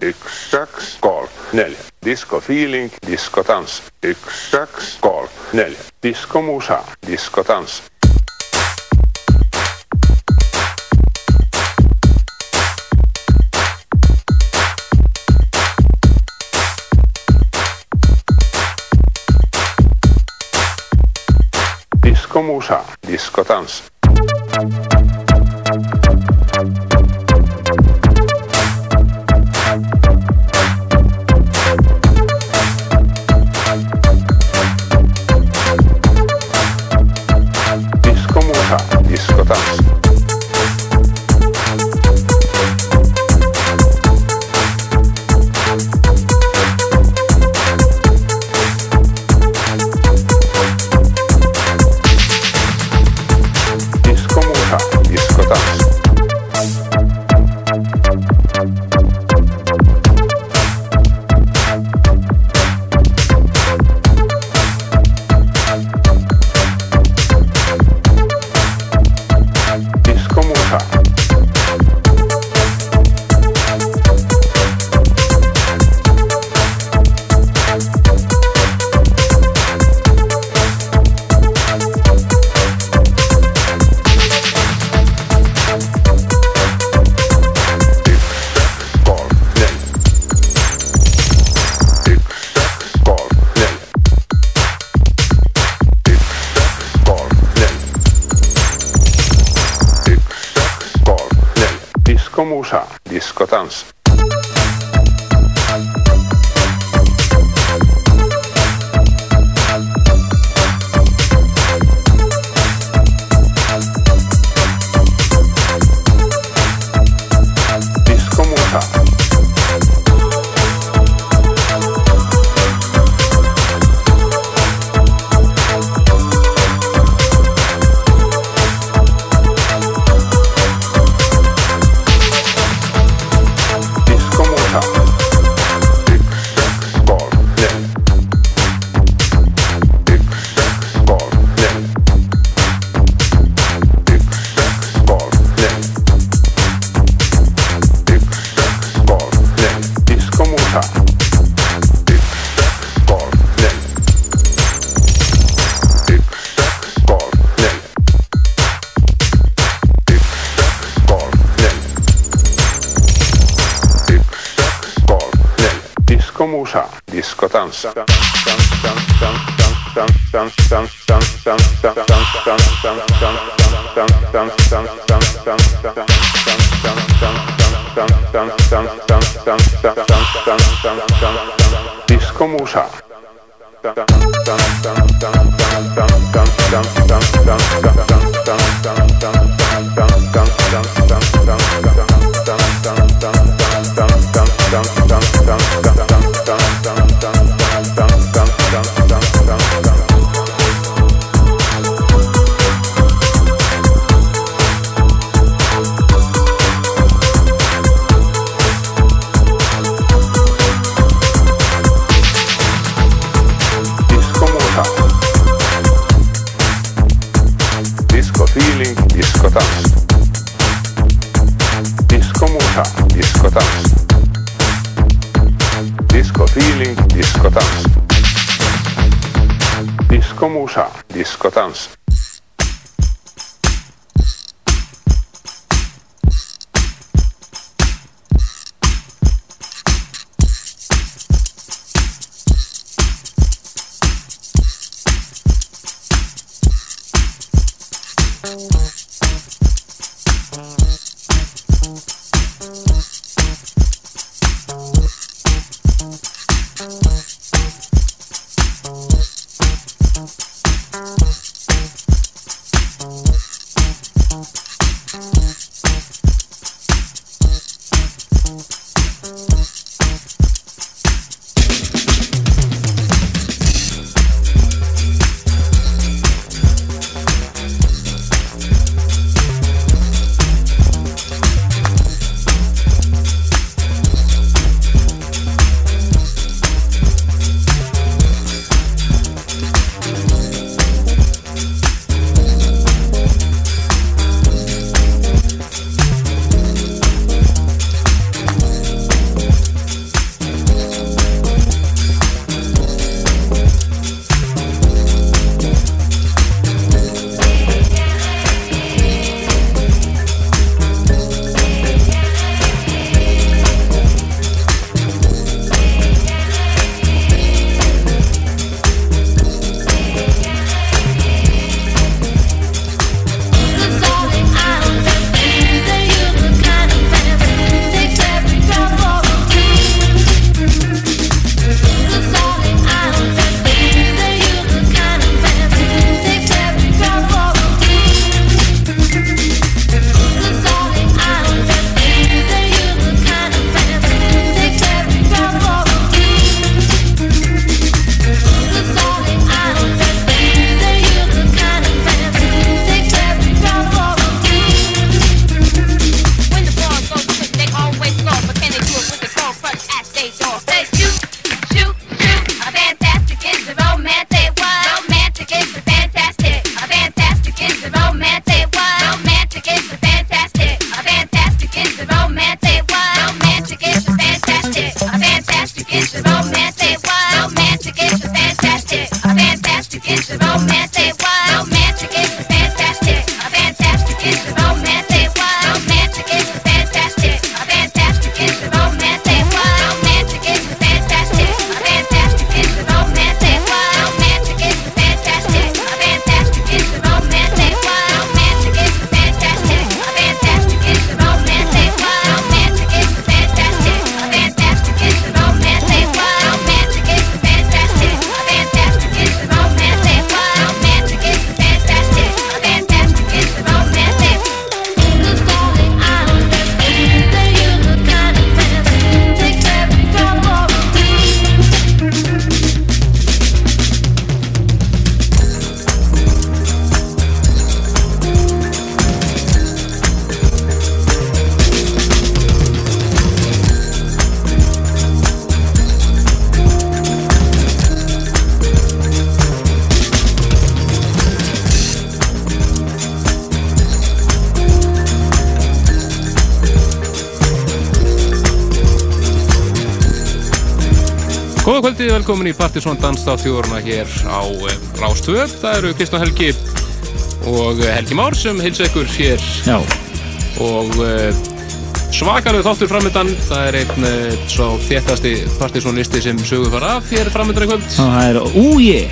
yksi, skål, neljä. Disco feeling, disco dans. Yksi, skål, neljä. Disco musa, disco dans. Disco musa, disco dans. Velkomin í Partisón Danstátt þjóðurna hér á eh, Rástvöð. Það eru Kristján Helgi og eh, Helgi Már sem hilsa ykkur hér. Já. Og uh, svakalega þáttur framöndan. Það er einn svo þéttasti Partisónlisti sem sögur fara af hér framöndan. Og það er, újé,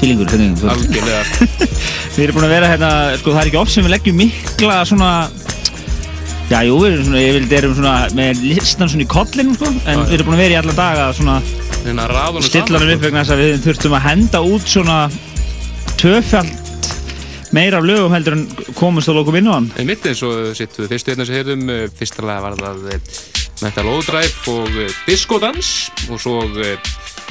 hvernig þú Algjörlega. Við erum búin að vera hérna, sko það er ekki oft sem við leggjum mikla svona, já jú, við erum svona, ég vildi erum svona með listan svona í kollinum sko, en við erum búin að vera í alla daga svona stillanum upp vegna þess að við þurftum að henda út svona töfald meira af lögum heldur en komast að lokum inn á hann. Í mitt eins og sittu fyrstu hérna sem heyrðum, uh, fyrstulega var það Mental Overdrive og Disco Dance og svo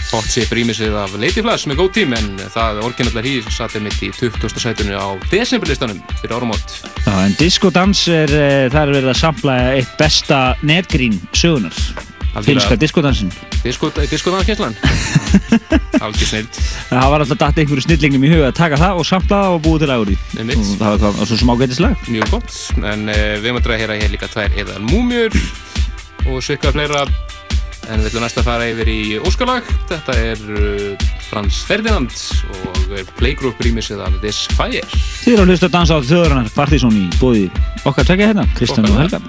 Hot Chip rýmisið af Lady Flash með góð tím en það orginallar hí satt er mitt í 20. sætunni á desemberlistanum fyrir árumót. Já, en Disco Dance er, það er verið að sampla eitt besta netgrín sögunar. Finska Disco Dansin. Disco, disco Dance kesslan. Algjör snild. Það var alltaf dætt einhverju snillingum í huga að taka það og sampla það og búið til lagur í. Það var hvað, og svo smá gætis lag. Mjög gott. En uh, við erum að draga hér að hér líka tvær eða múmjur og svika fleira. En við ætlum næst að fara yfir í Óskalag. Þetta er uh, Frans Ferdinand og playgroup rýmisið af This Fire. Þið eru að hlusta að dansa á þjóðurinnar Partizón í bóði okkar tvekja hérna, Kristján og Helga.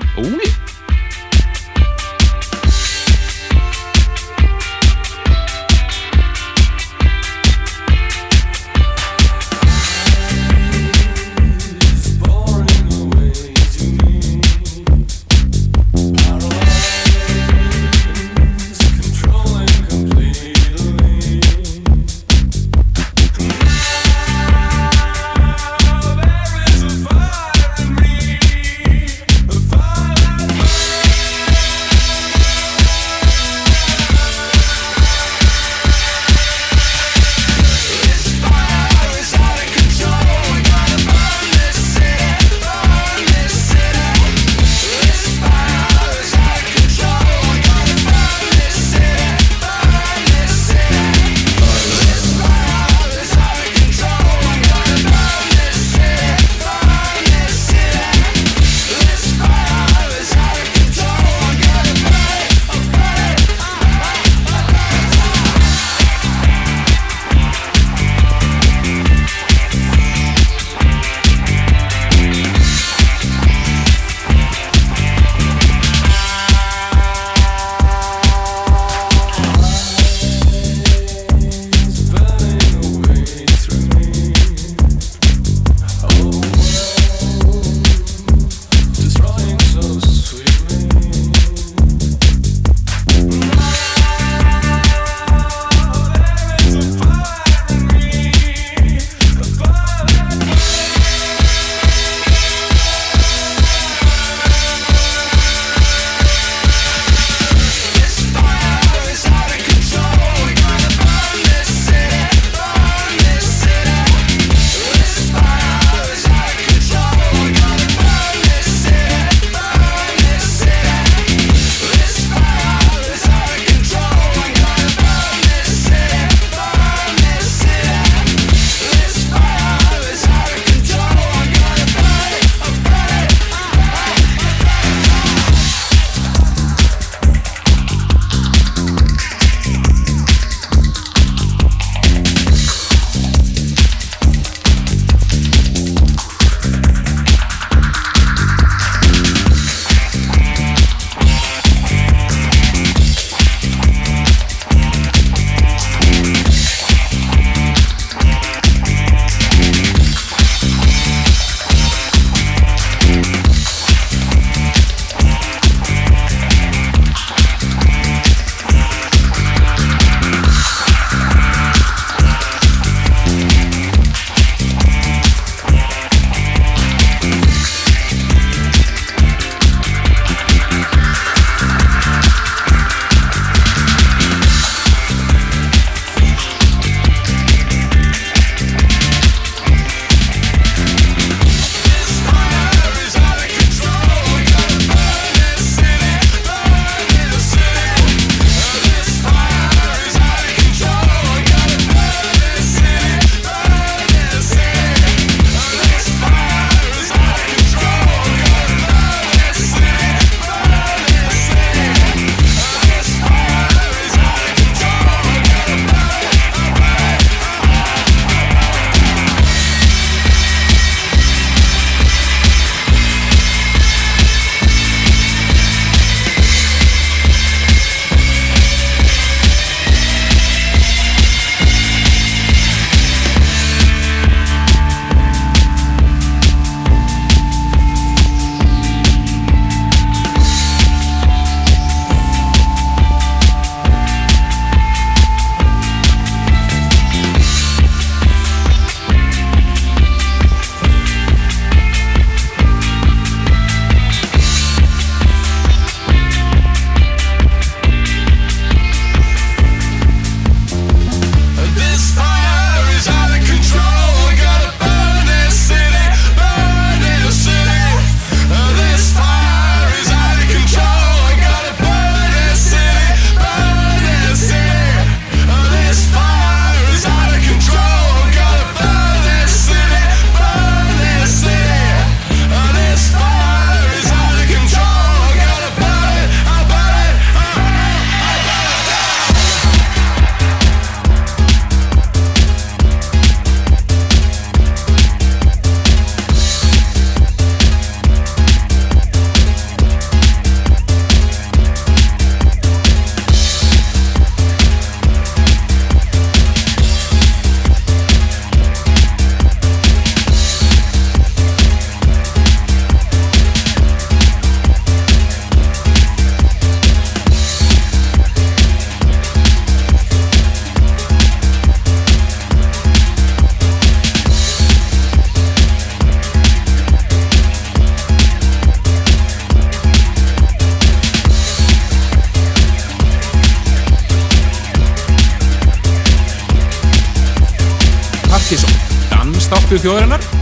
þjóðurinnar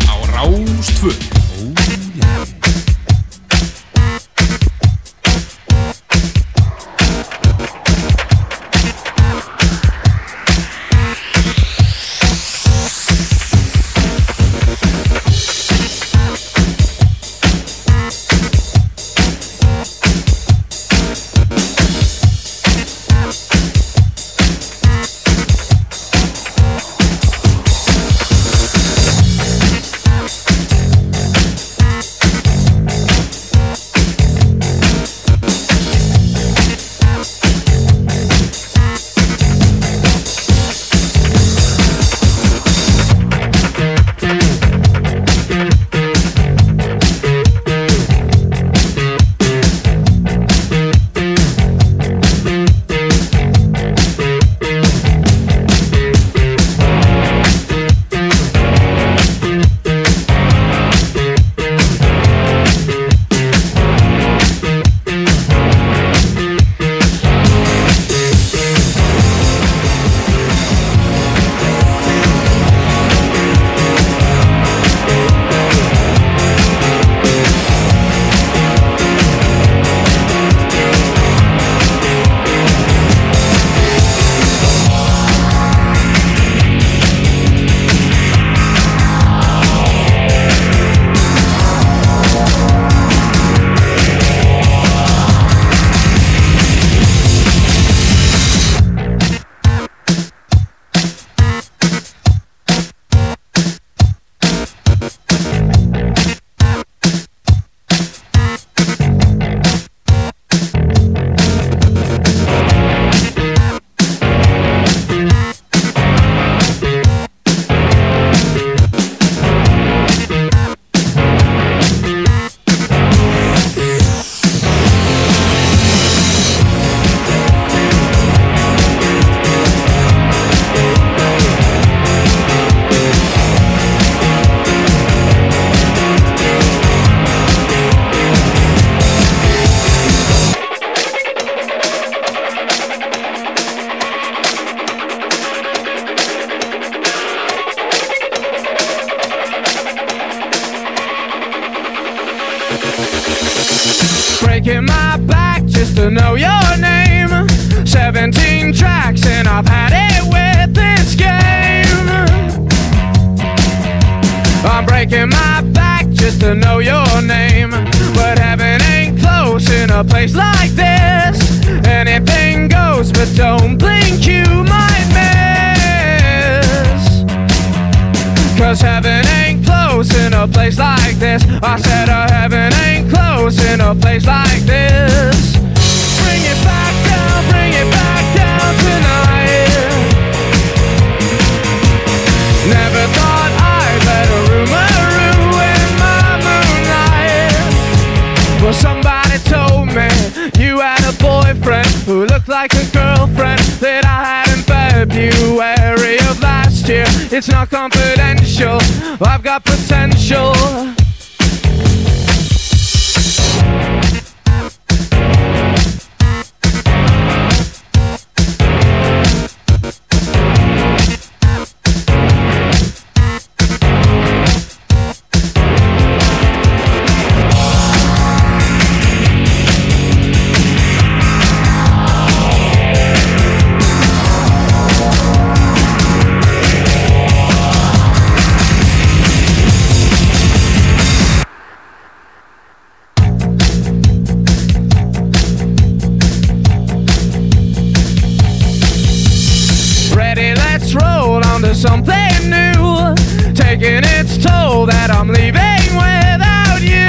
something new, taking its toll that I'm leaving without you.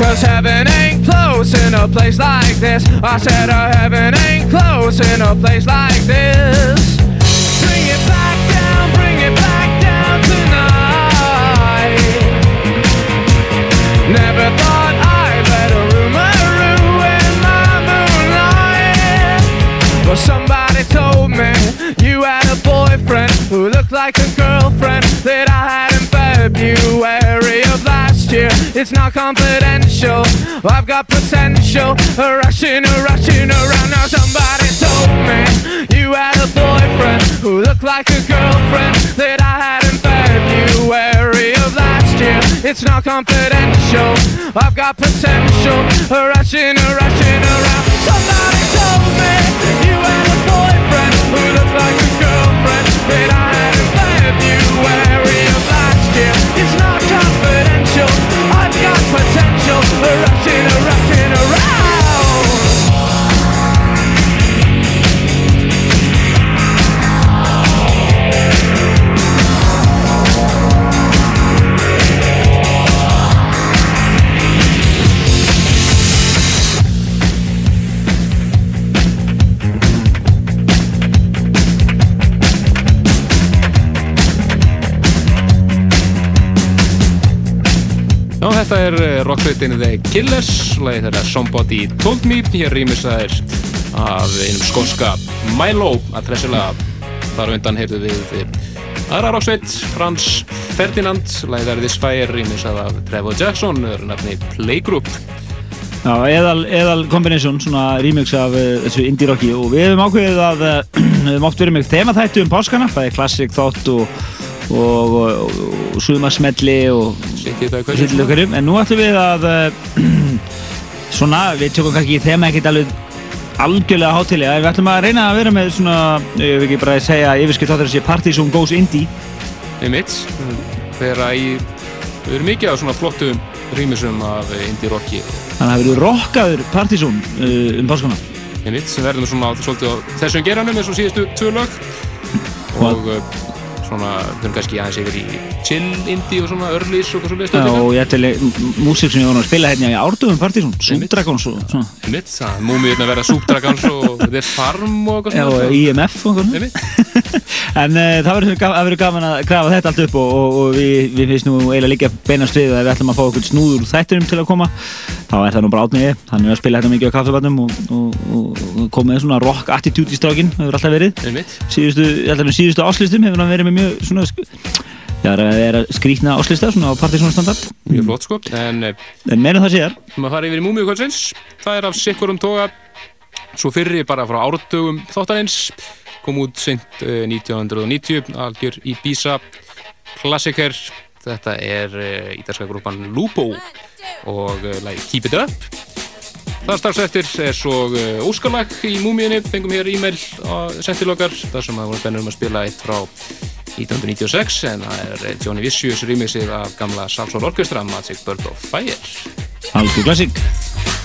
Cause heaven ain't close in a place like this. I said, oh, heaven ain't close in a place like this. Bring it back down, bring it back down tonight. Never thought I'd let a rumor ruin my moonlight. But somebody boyfriend who looked like a girlfriend that I had in February of last year. It's not confidential. I've got potential. Rushing, rushing around. Now somebody told me you had a boyfriend who looked like a girlfriend that I had in February of last year. It's not confidential. I've got potential. Rushing, rushing around. Somebody told me you had a boyfriend who looked like it's not confidential. I've got potential. Rushing, rushing around. Já, þetta er eh, rockveitin The Killers, lagið þeirra Somebody Told Me, hér rýmisaðir af einum skónska Milo, að tresilega þar undan heyrðu við eh, aðra rockveit, Frans Ferdinand, lagið þeirra This Fire, rýmisað af Trevor Jackson, öðru nafni Playgroup. Já, eðal, eðal kombination, svona remix af uh, þessu indie rocki. Og við hefum ákveðið að við hefum oft verið með þemaþættu um páskana, það er klassik þátt og, og, og, og sumarsmelli og í hverju. hverjum, en nú ætlum við að uh, svona, við tökum kannski þema ekkert alveg algjörlega hátilega, en við ætlum að reyna að vera með svona, ég vil ekki bara segja yfirskipt þáttur að sé Partizón Goes Indie. Einmitt, þeirra í, við erum mikið á svona flottum rýmisum af eh, indie rocki. Þannig að það verður rockaður Partizón uh, um páskana. Einmitt, sem verðum svona á, svolítið á þessum geranum eins og síðustu tvö lög. Og uh, svona, við erum kannski aðeins yfir í chill indie og svona earlys og svo Já, og ég ætli músík sem ég nú að spila hérna í árdöfum Partizón, Súdragons og svona. Einmitt, það múmiðurna verða Súpdragans og The Farm og Já, eitthvað og IMF og eitthvað einmitt, En uh, það verður ga- það verður gaman að grafa þetta allt upp og, og, og við, við finnst nú eiginlega líka beinast við að við ætlum að fá okkur snúður þættinum til að koma þá er það nú bara átniði þannig að spila þetta mikið á kaffebarnum og, og, og, og koma með svona rock attitude í strákin hefur alltaf verið. Einmitt. Síðustu, mjög svona það er að skrýtna áslista svona á partysónu standard mjög flott sko, en uh, en meira það séðar maður fara yfir í múmiu kvöldsins það er af sikkurum toga. Svo fyrri bara frá áratugum þáttarins kom út seint uh, 1990 algjör í Bísa klassiker. Þetta er uh, ítalska grúpan Lupo. Og lagi Keep It Up. Það strax eftir er svo óskalag í múmiðinni, fengum hér e-mail sendt til okkar, þar sem að voru bennur um að spila eitt frá 1996 en það er eh, Johnny Vicious remixið af gamla Salsón Orkestra Magic Bird of Fire. Algjör klassik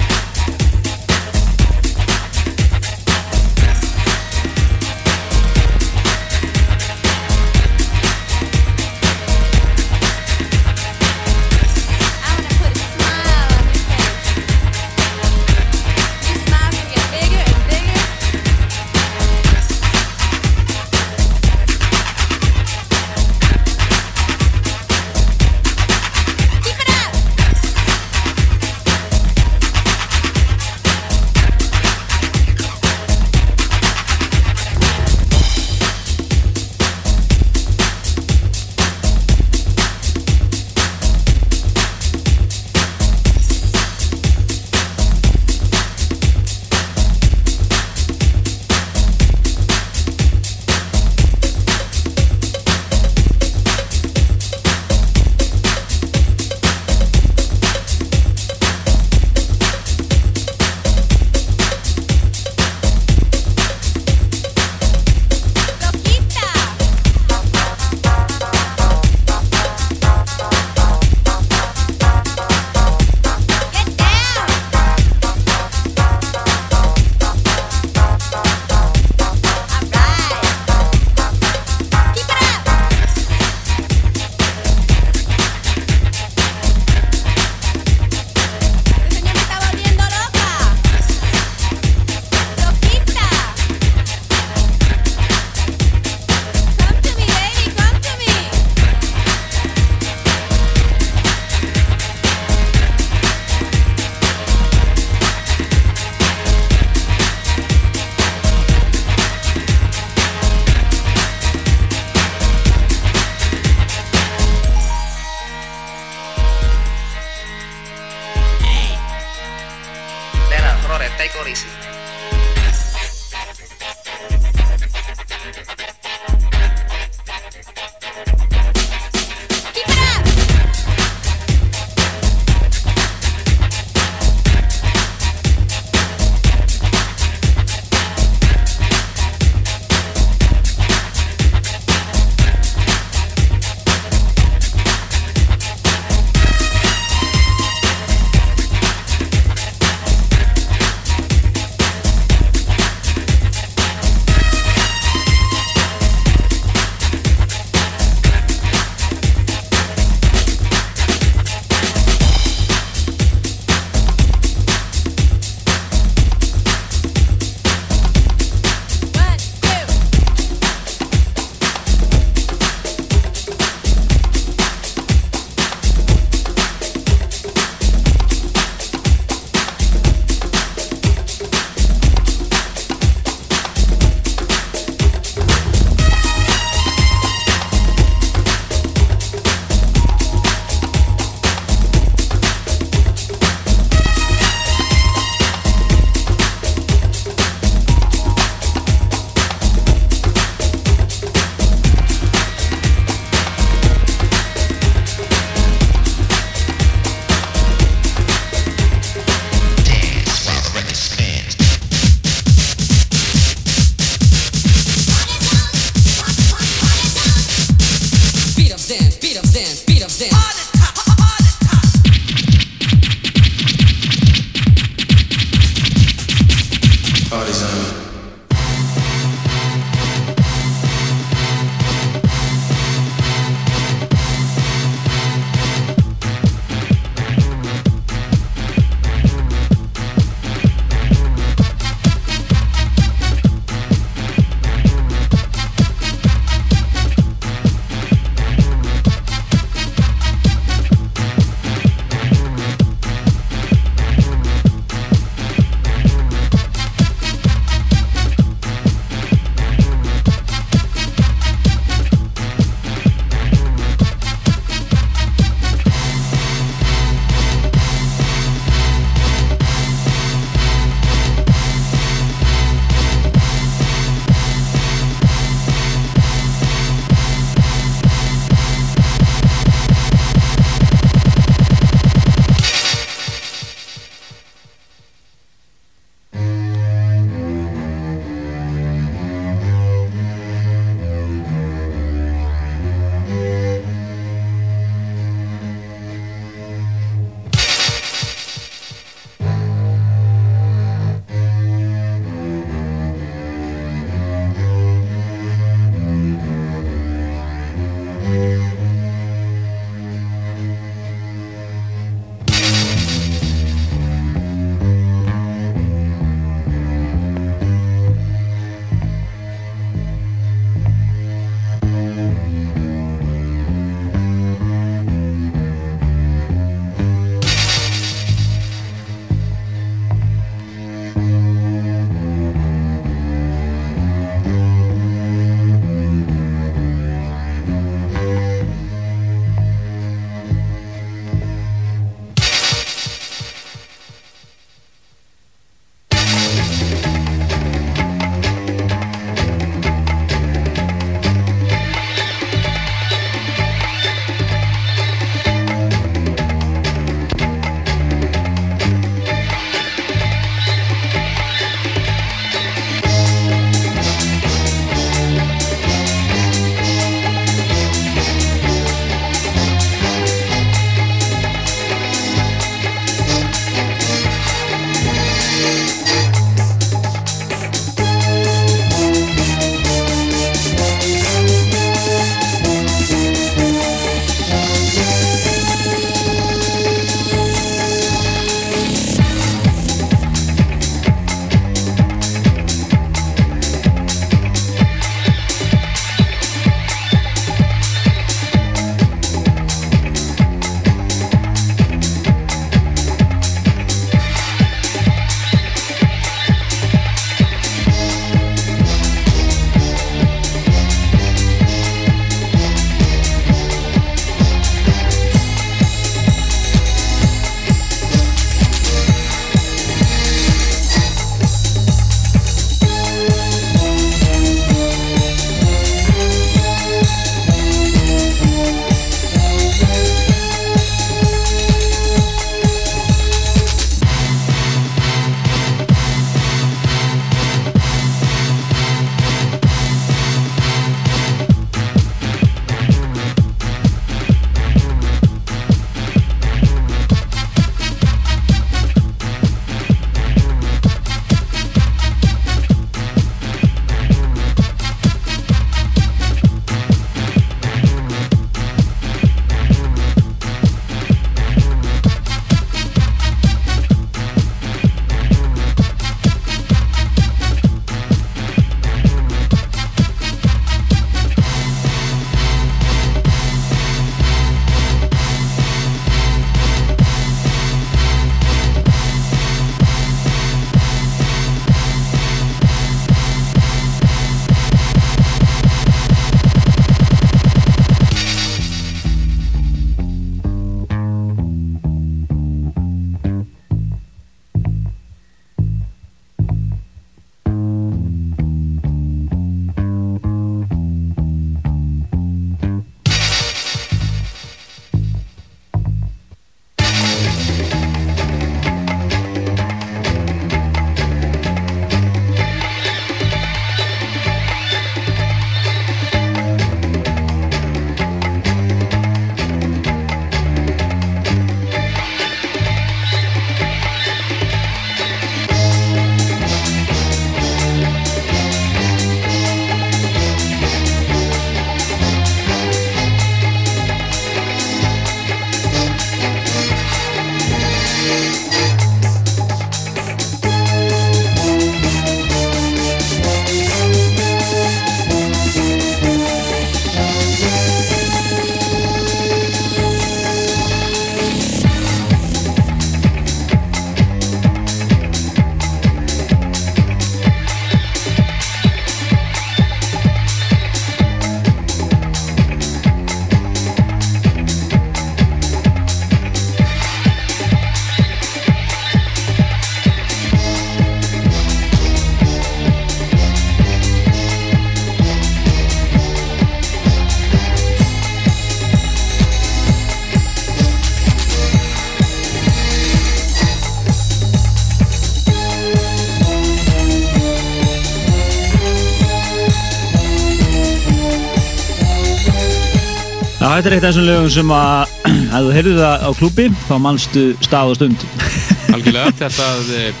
þetta er eitt af þessum lögum sem að ef þú heyrðu það á klúbi þá mannstu stað og stund. Algjörlega, þetta eh,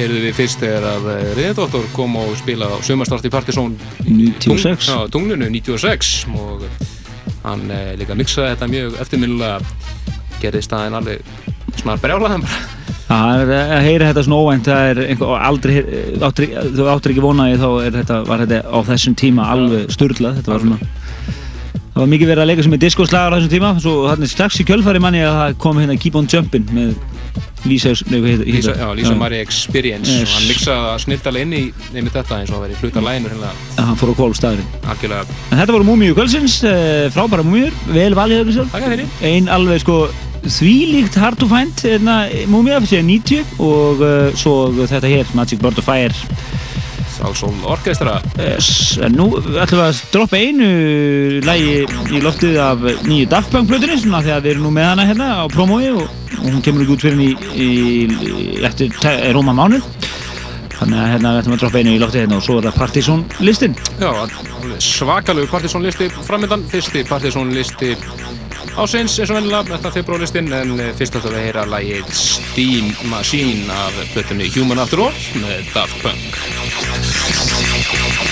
heyrðu við fyrst þegar að Reyðdóttor kom og spila á Sumarstart í Partizón. 96 Já, tunglinu 96 og hann eh, líka mixaði þetta mjög eftirminnulega gerði staðin alveg snar brjálaðan bara. Það er að heyra þetta svona óvænt það er einhver, aldrei, áttir, þú áttir ekki vonaði þá þetta, var þetta á þessum tíma alveg sturlað, þetta var svona það var mikið verið að leika sem er diskoslagar á þessum tíma svo þannig strax í kjölfari manni að það kom hérna Keep on Jumpin' með Lisa, heitir Lisa, já, Lisa Marie Experience. Yes. og hann mixaði það snildalega inn í nefnir þetta eins og að veri hluta læginu hérna hann fór á en þetta voru múmiu kvöldsins, eh, frábæra múmiur vel valið hefur sér Takk fyrir. Ein alveg sko þvílíkt hard to find múmia síðan 90 og uh, svo þetta hér Magic Bird of Fire Sálsól Orkestra. Yes, nú ætlum við að droppa einu lægi í loftið af nýju Daft Punk plötunni svona því að við erum nú með hana hérna á promói og, og hún kemur ekki út fyrir henni í, í, eftir rúma mánuð. Þannig að hérna við ætlum að droppa einu í loftið hérna og svo er það Partizón listin Já, alveg svakalugur Partizón listi framöndan fyrsti Partizón listi ásins eins og vennilega þetta februarlistin en eh, fyrst við að heyra lægið Steam Machine af plötunni Human After All með Daft Punk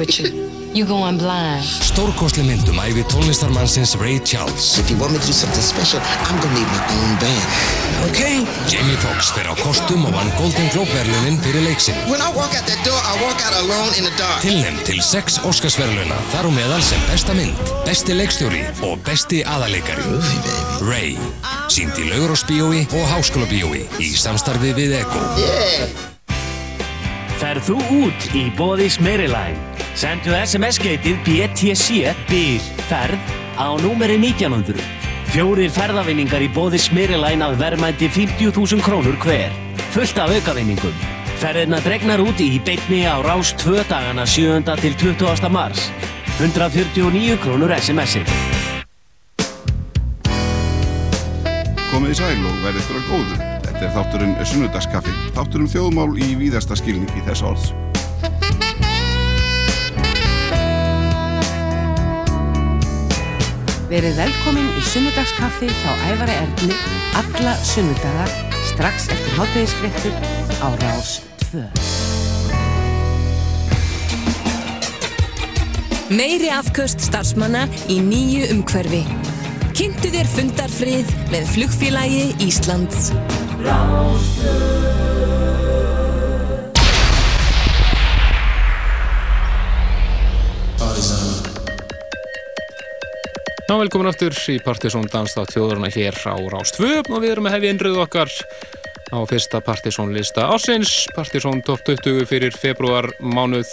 with you. You going blind. Stórkostli myndum æfi tónlistarmannsins Ray Charles. If you want me to do something special, I'm gonna need my own band. Okay? Jamie Foxx fer á kostum og vann Golden Globe verðlunin fyrir leiksinn. When I walk out that door, I walk out alone in the dark. Tilnefnd til sex Óskarsverðluna, þar og meðal sem besta mynd, besti leikstjóri og besti aðaleikari. Ray, sínd í Laugurásbíói og Háskólabíói í samstarfi við Ego. Ferð þú út í Bóðís Maryline? Sendu SMS-geitið BTC BIL ferð á númeri 1900. Fjórir ferðavinningar í Bóðís Maryline að verðmændi 50.000 krónur hver. Fullt af aukavinningum. Ferðina dregnar út í beitni á rás 2 dagana 7. til 20. mars. 149 krónur SMS-ið. Komið í sæl og verðið þurra góðu. Þetta er þátturinn Sunnudagskaffi, þátturinn þjóðmál í víðasta skilningi þess orðs. Verið velkomin í sunnudagskaffi hjá Ævari Erni alla sunnudaga strax eftir hátægisfrettur á Rás 2. Meiri afköst starfsmanna í nýju umhverfi. Kynntu þér fundarfrið með flugfélagi Íslands. Já, velkomin aftur í Partisón Danstátt þjóðurna hér á Rástvö og við erum að hefja innröðu okkar á fyrsta Partisón lista ásins Partisón top 20 fyrir februar mánuð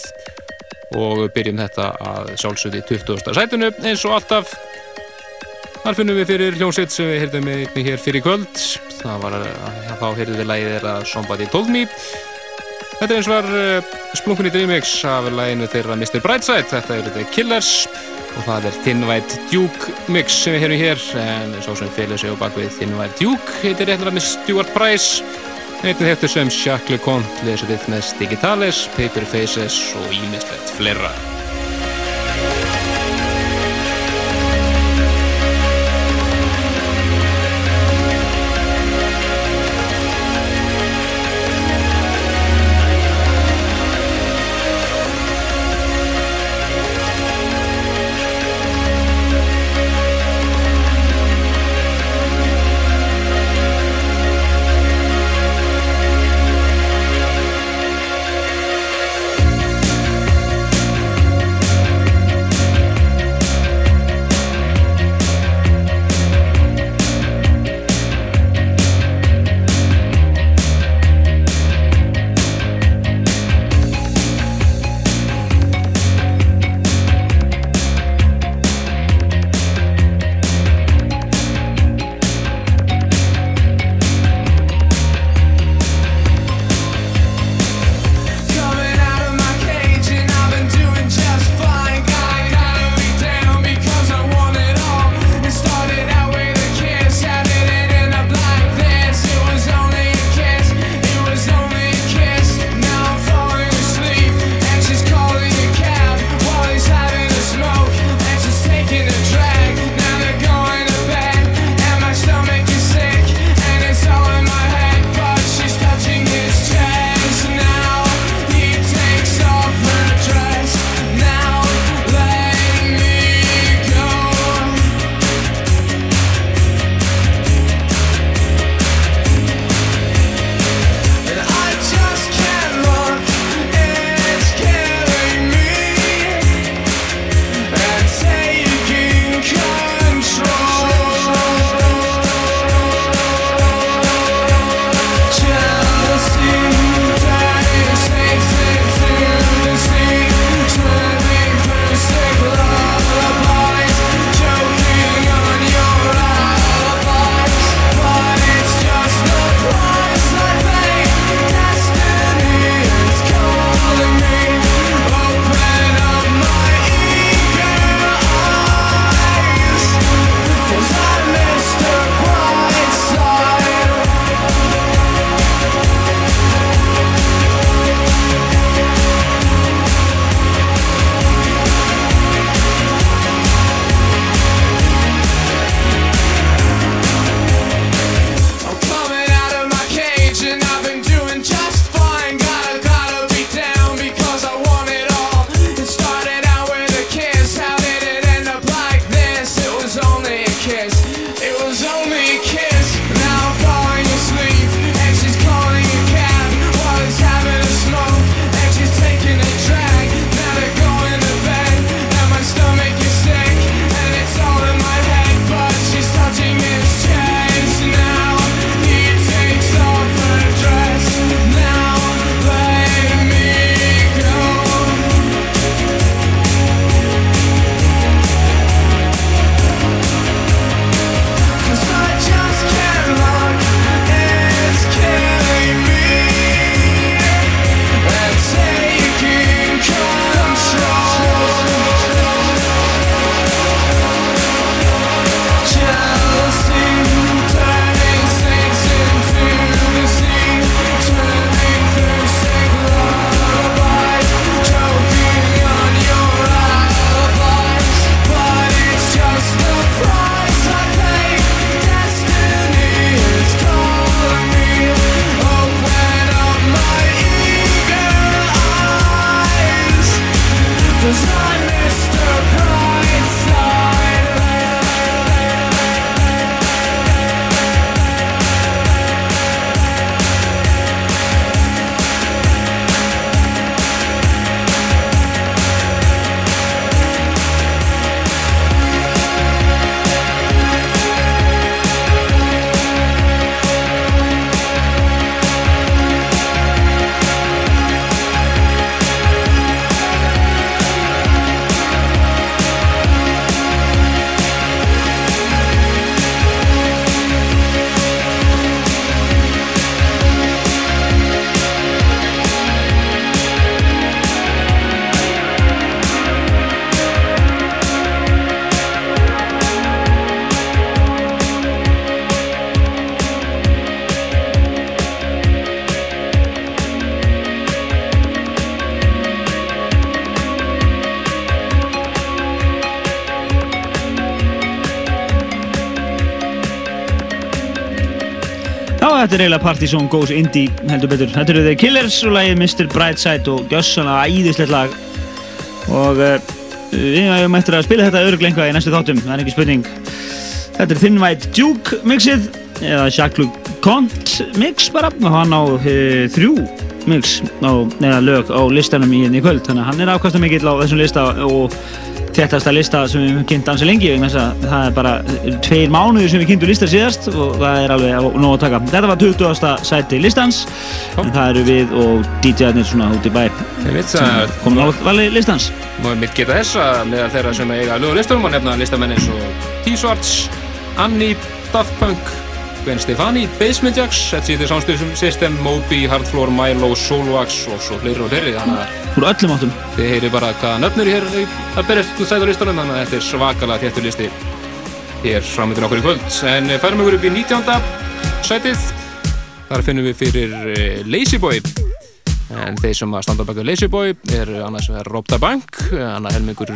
og byrjum þetta að sjálfsögði 20. sætunu eins og alltaf. Þar finnum við fyrir hljómsveit sem við heyrðum með hér fyrir kvöld. Það var, já, þá heyrðum við lægið þeirra Somebody Told Me Þetta er eins og var uh, splunkunni Dreamix af læginu þeirra Mr. Brightside þetta eru The Killers og það er Thin White Duke mix sem við heyrum hér en svo sem félur sig á bakvið Thin White Duke heitir réttilega með Stuart Price einnig heftur sem Jacques LeConte lesur við með Digitales, Paper Faces og ímislegt fleira þetta er eiginlega Party Song Goes Indie heldur betur. Þetta eru The Killers og lagið Mr. Brightside og gjössanlega æðislegt lag og uh, við hefum eftir að spila þetta öruglega einhvað í næstu þáttum, það er ekki spurning. Þetta er Thin White Duke mixið eða Jacques Cont mix bara og hann á uh, þrjú mix á, neða lög á listanum í henni í kvöld þannig að hann er afkvæmst mikill á þessum lista og þéttasta lista sem við höfum kynnt ansi lengi að það er bara tveir mánuðir sem við kynntum listar síðast og það er alveg nóg að taka. Þetta var 20. sæti listans en það eru við og DJ-arnir svona út í bæ sem komum á vali listans. Má ég mitt geta þess að meðal þeirra sem eiga lög á listunum og nefna listamenn eins og T-Swartz, Annie, Daft Punk, Gwen Stefani, Basement Jacks, City Sound System, Moby, Hardfloor, Milo, Solvax og svo fleiri og fleiri þannig að Úr öllum áttum. þið heyri bara hvaða nöfnur hér að berjast út sæt á listunum þannig að þetta er svakalega þéttur listi hér framöndir okkur í kvöld en eh, færum okkur upp í 19. sætið þar finnum við fyrir eh, Lazy Boy en þeir sem að standa baka Lazy Boy er annars Rob the Bank annar helmingur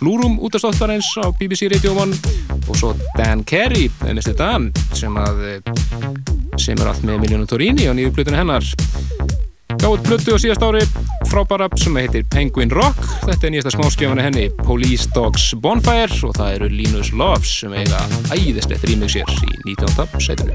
Lúrum útastáttarins á BBC Radio 1 og svo Dan Carey, Mr. Dan sem að eh, sem er allt með Miljónu Torini og nýju plötunni hennar gáði plötu á síðast ári frábæra sem heitir Penguin Rock þetta er nýjasta smáskjöfana henni Police Dogs Bonfire og það eru Linus Loves sem eiga æðislegt rýmið sér í 19. sætinu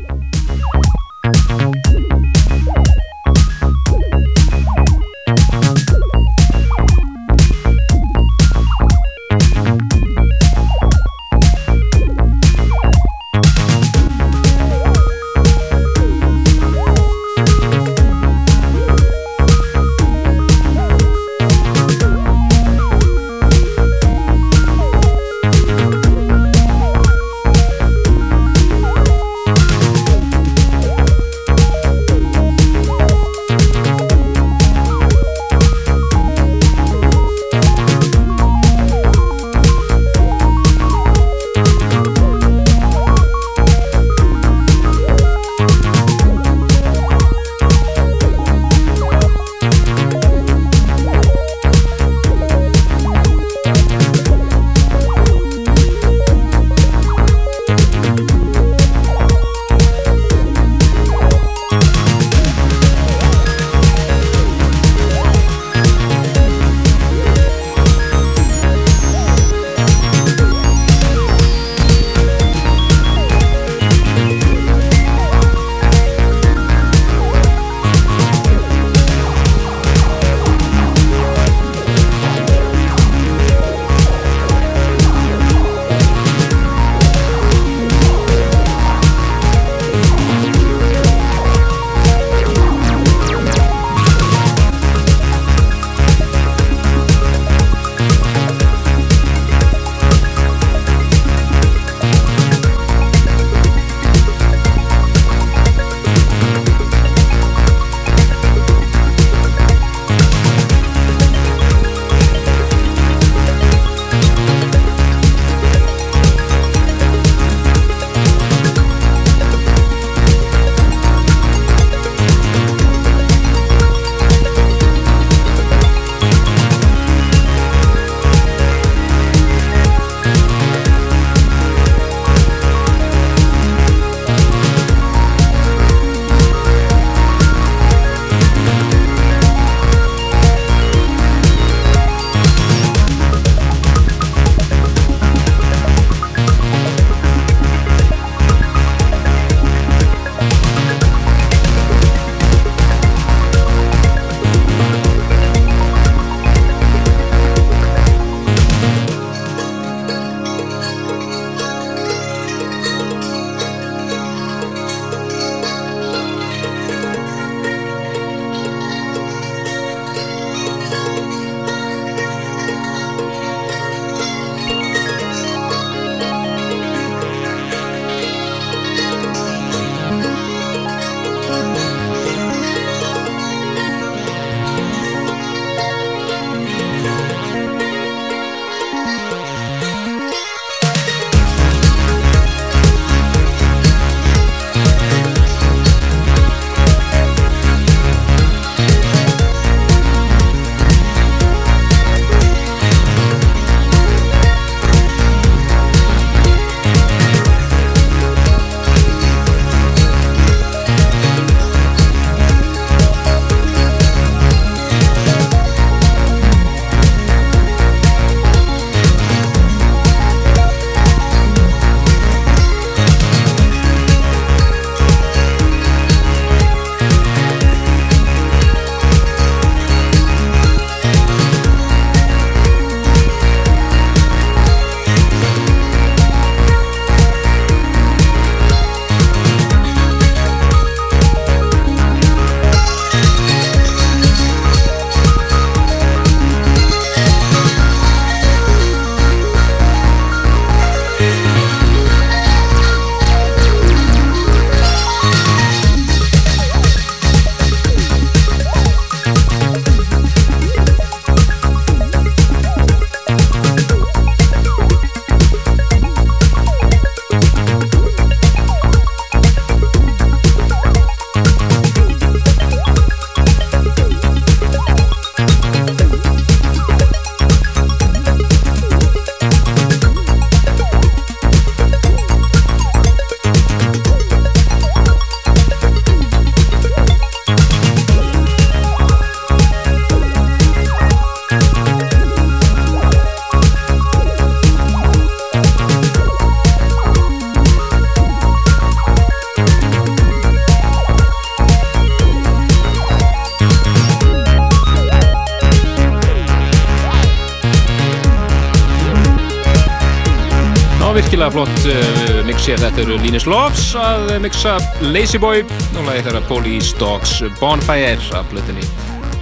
flott uh, mixi þetta eru Linus Loves að mixa Lazy Boy og lagi þeirra Police Dogs Bonfire af blöðinni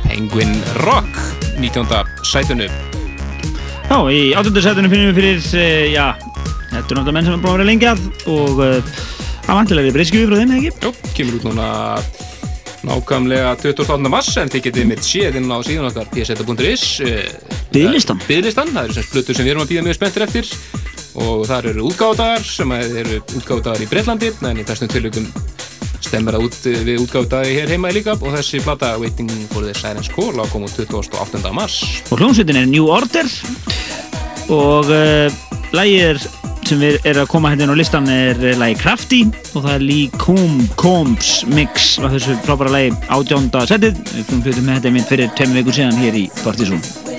Penguin Rock 19. sætunu Já, í áttundarsætunum finnum við fyrir, uh, já, þetta er náttúrulega menn sem er búin að vera lengi að og það vantilega við breyskjum við frá þeim, eða ekki? Jó, kemur út núna nákvæmlega 28. mars en þið getið mitt séð inn á síðan okkar pseta.is Biðlistan Biðlistan, það eru sem splutur sem við erum að býða mjög spenntir eftir og þar eru útgáðdagar sem eru útgáðdagar í Breitlandi en í þessum tilökum stemmir það út við útgáðdagi hér heima líka. Og þessi plata Waiting for the Sirens Call á komu 28. mars. Og hljómsveitin er New Order. Og uh, lægir sem við erum að koma hérna á listan er uh, lægi Crafty og það er Lee Coombe, Combs mix af þessu frábæra lægi átjónda setið. Við fyrir með þetta mynd fyrir tveim vikur síðan hér í Partizón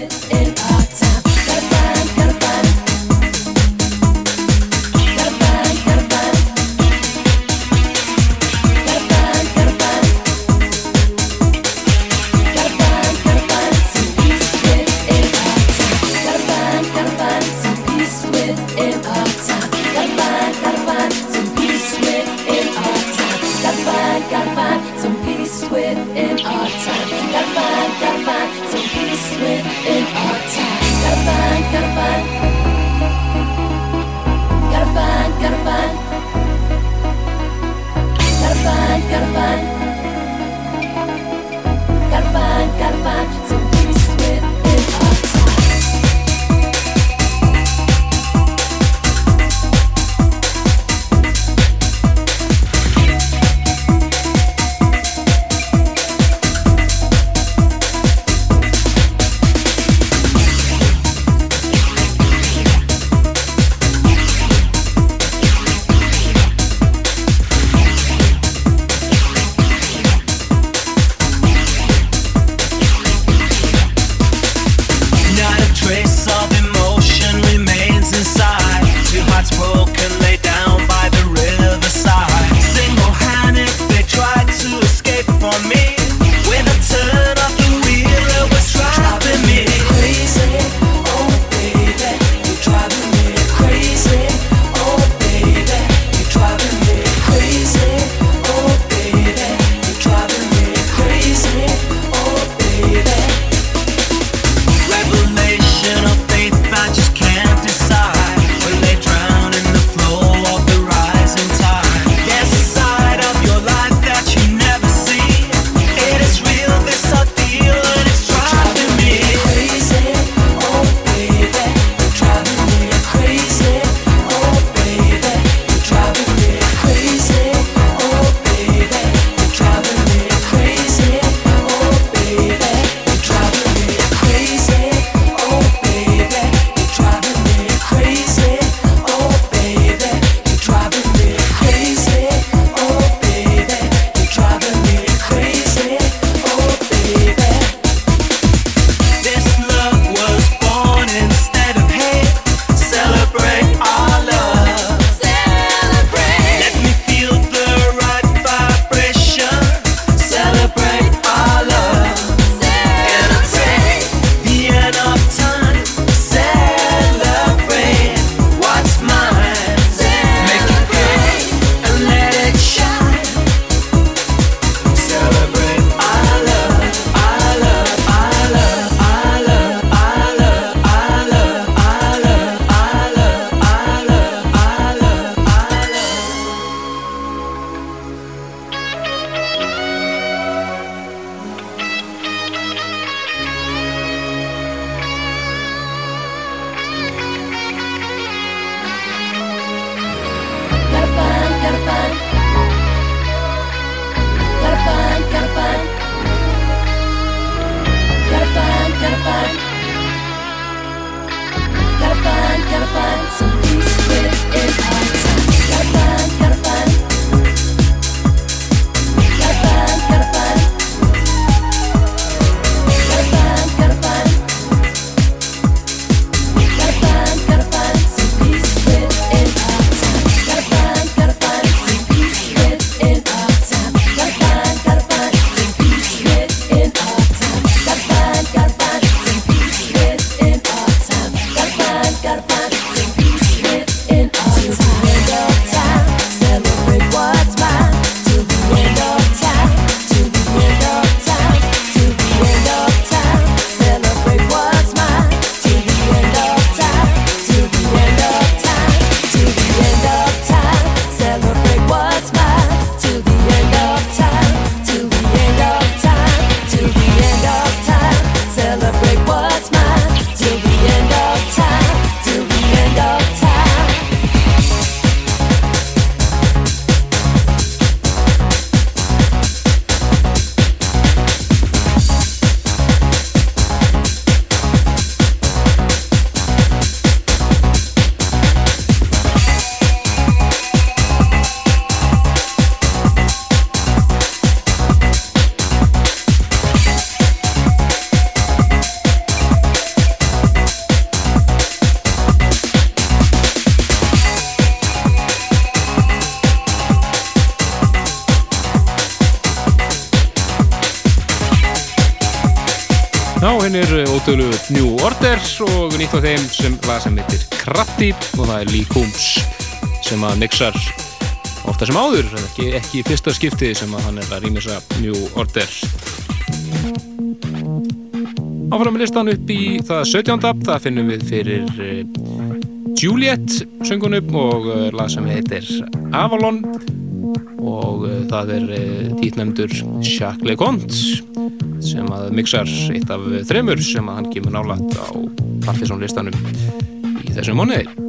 nýtt á þeim sem lag sem heitir Krafti og það er Lee Coombs sem að mixar ofta sem áður, en ekki, ekki í fyrsta skipti sem að hann er að rýmisa New Order. Áfram með listan upp í það 17. það finnum við fyrir eh, Juliet söngunum og eh, lag sem heitir Avalon og uh, það er títnefndur Jacques Leconte sem að mixar eitt af þremur sem að hann kemur nálat á Partiðsson listanum í þessum mánuði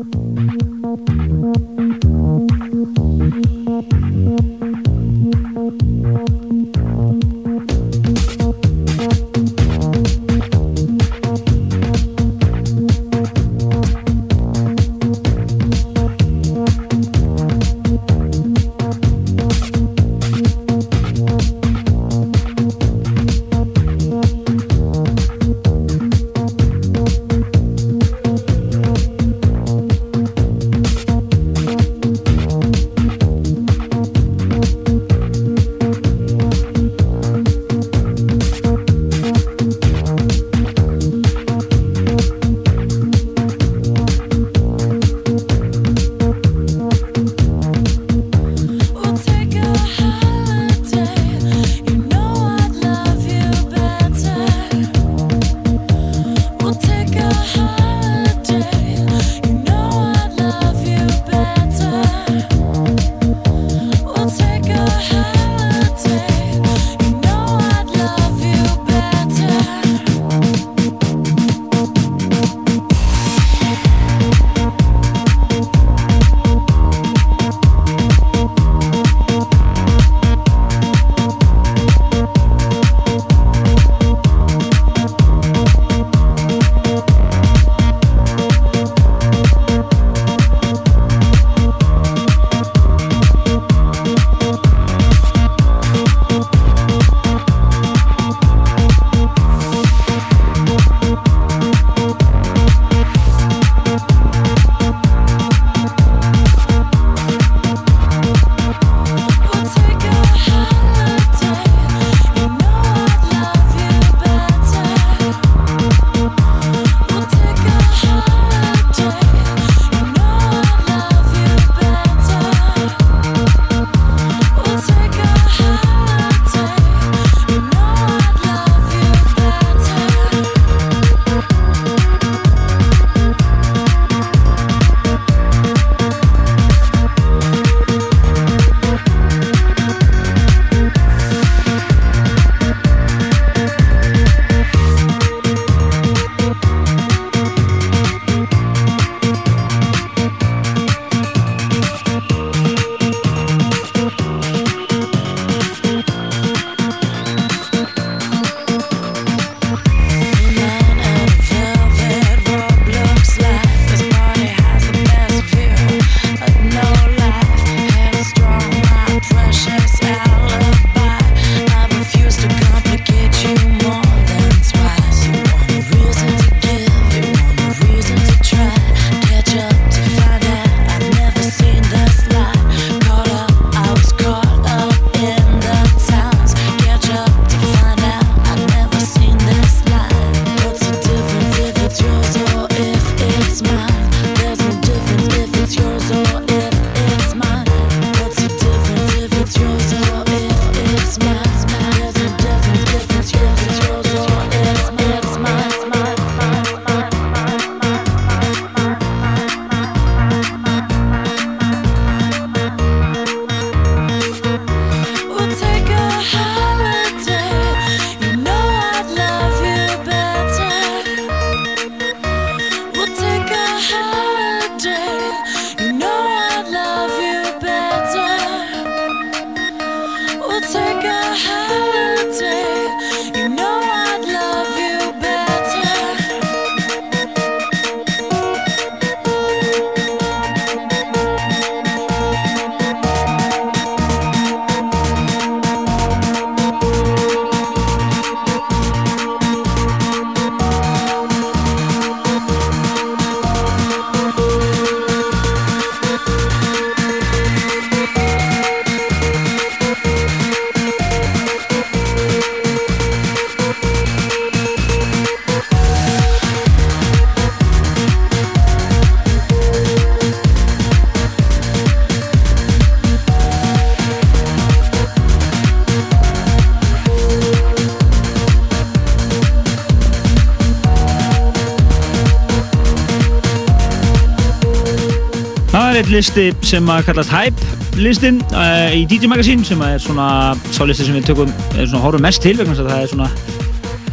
listi sem að kallast Hype listin uh, í DJ Magazine sem að er svona sá listi sem við tökum, er svona horfum mest til vegna þess að það er svona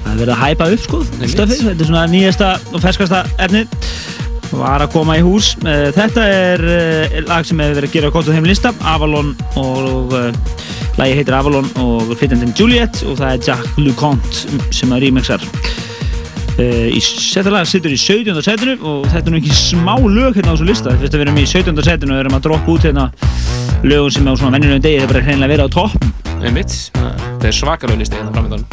það er verið að hæpa upp sko stöfið, þetta er svona nýjasta og ferskasta efnið. Var að koma í hús. Uh, þetta er uh, lag sem hefur verið að gera gott á þeim lista. Avalon og lagi heitir Avalon og flytjandinn Juliet og það er Jack LeConte sem að remixar í þetta lag sittur í 17. setinu og þetta er nú ekki smá lög hérna á þessu lista að við erum í 17. setinu og erum að droppa út hérna lögum sem á svona venjulegum degi það er bara hreinlega verið á topp Einmitt, það er svakalög listi hérna framöndan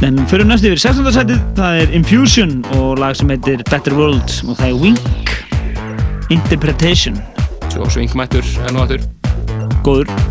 En fyrir næst yfir 16. setið, það er Infusion og lag sem heitir Better World og það er Wink Interpretation Svo svingmættur enn og aftur Góður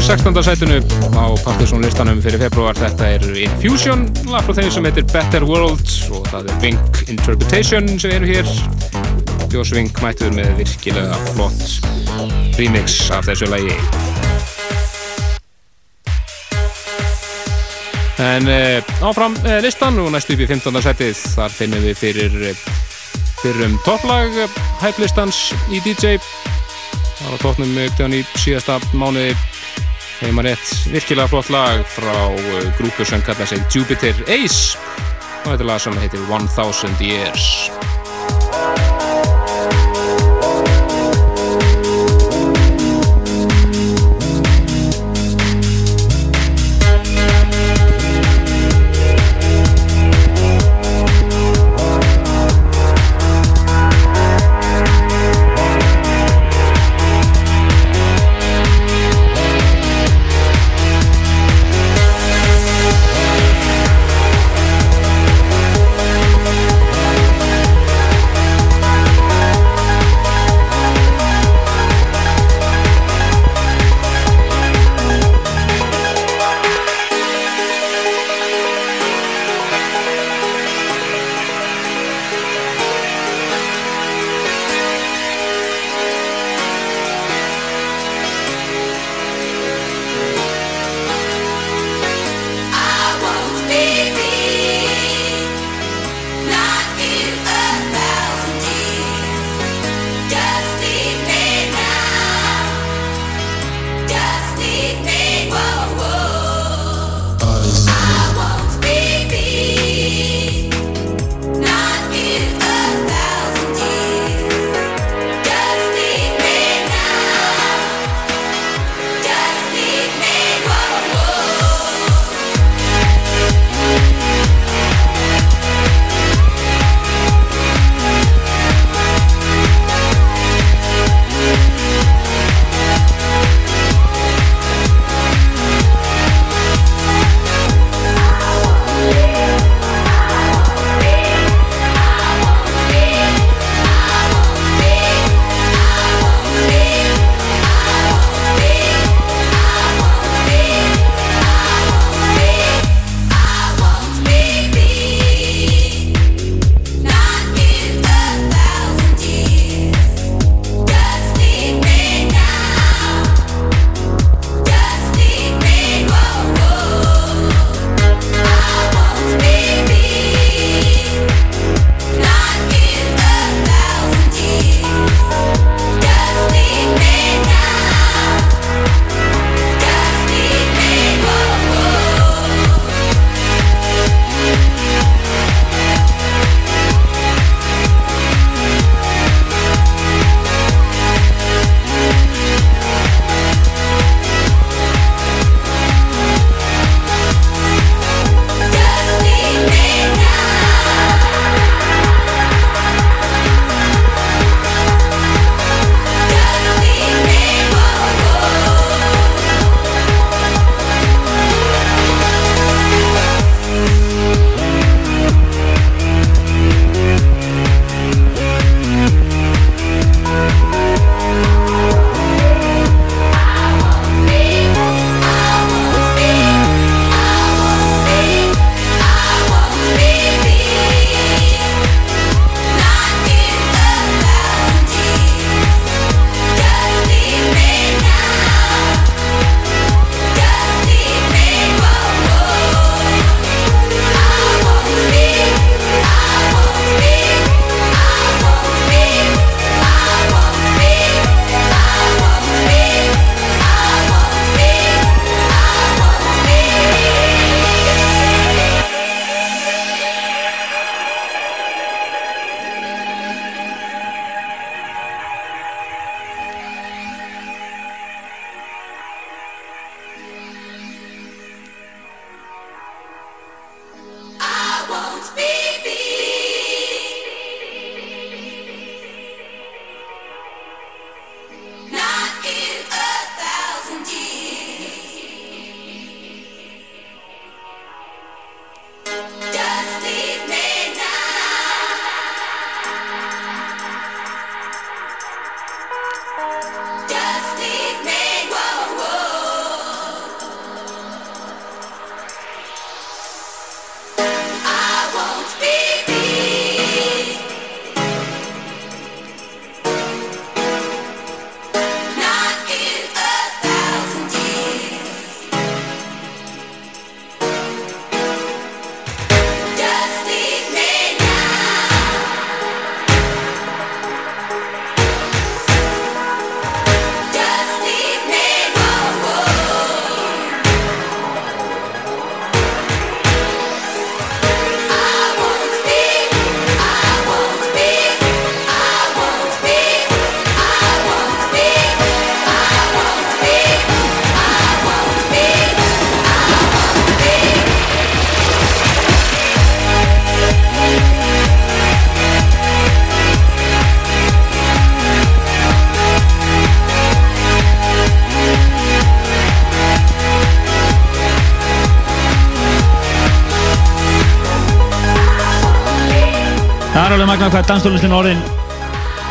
í 16. sætinu á Partisan listanum fyrir februar. Þetta er Infusion, lag frá þeim sem heitir Better World og það er Wink Interpretation sem eru hér. Jós Wink mættur með virkilega flott remix af þessu lagi. En eh, áfram eh, listan og næstu upp í 15. setið, þar finnum við fyrir, eh, fyrir um topplag hæflistans í DJ. Það var tóknum auktöðan í síðasta mánuði heima rétt virkilega flott lag frá eh, grúpu sem kalla sig Jupiter Ace og þetta lag sem heitir 1000 Years. Hvað danstónlistin orðin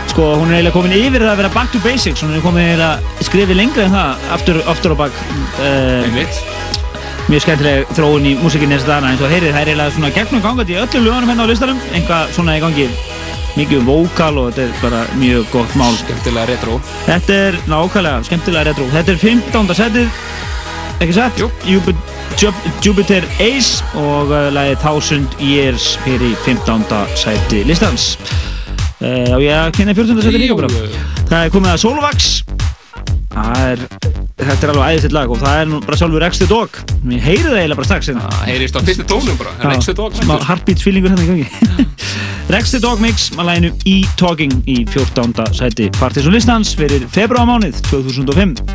sko, hún er eiginlega komin yfir það að vera back to basics. Hún er komin eiginlega skrifið lengra en það aftur, aftur og bak. Uh, mjög skemmtileg þróun í músikinni þess að dana eins og heyrið, það er eiginlega svona gegnum gangandi í öllum lögunum hérna á listanum einhvað svona í gangi. Mikið um vókal og þetta er bara mjög gott mál. Skemmtilega retro. Þetta er nákvæmlega skemmtilega retro. Þetta er 15. setið. Ekki satt? Jú Jupiter, Ace og uh, lagið 1000 Years fyrir 15. seti listans uh, og ég kynna 14. seti líka bara Það er komið að Solvax er Þetta er alveg æðistill lag og það er nú bara sjálfur Rex the Dog Mér heyrið það eiginlega bara strax hérna. Það heyrist á fyrstu tónum bara the Dog smá heartbeat feelingur hérna í gangi Rex the Dog Mix að læginu E-Talking í 14. sæti Partiðsson listans fyrir februarmánuð 2005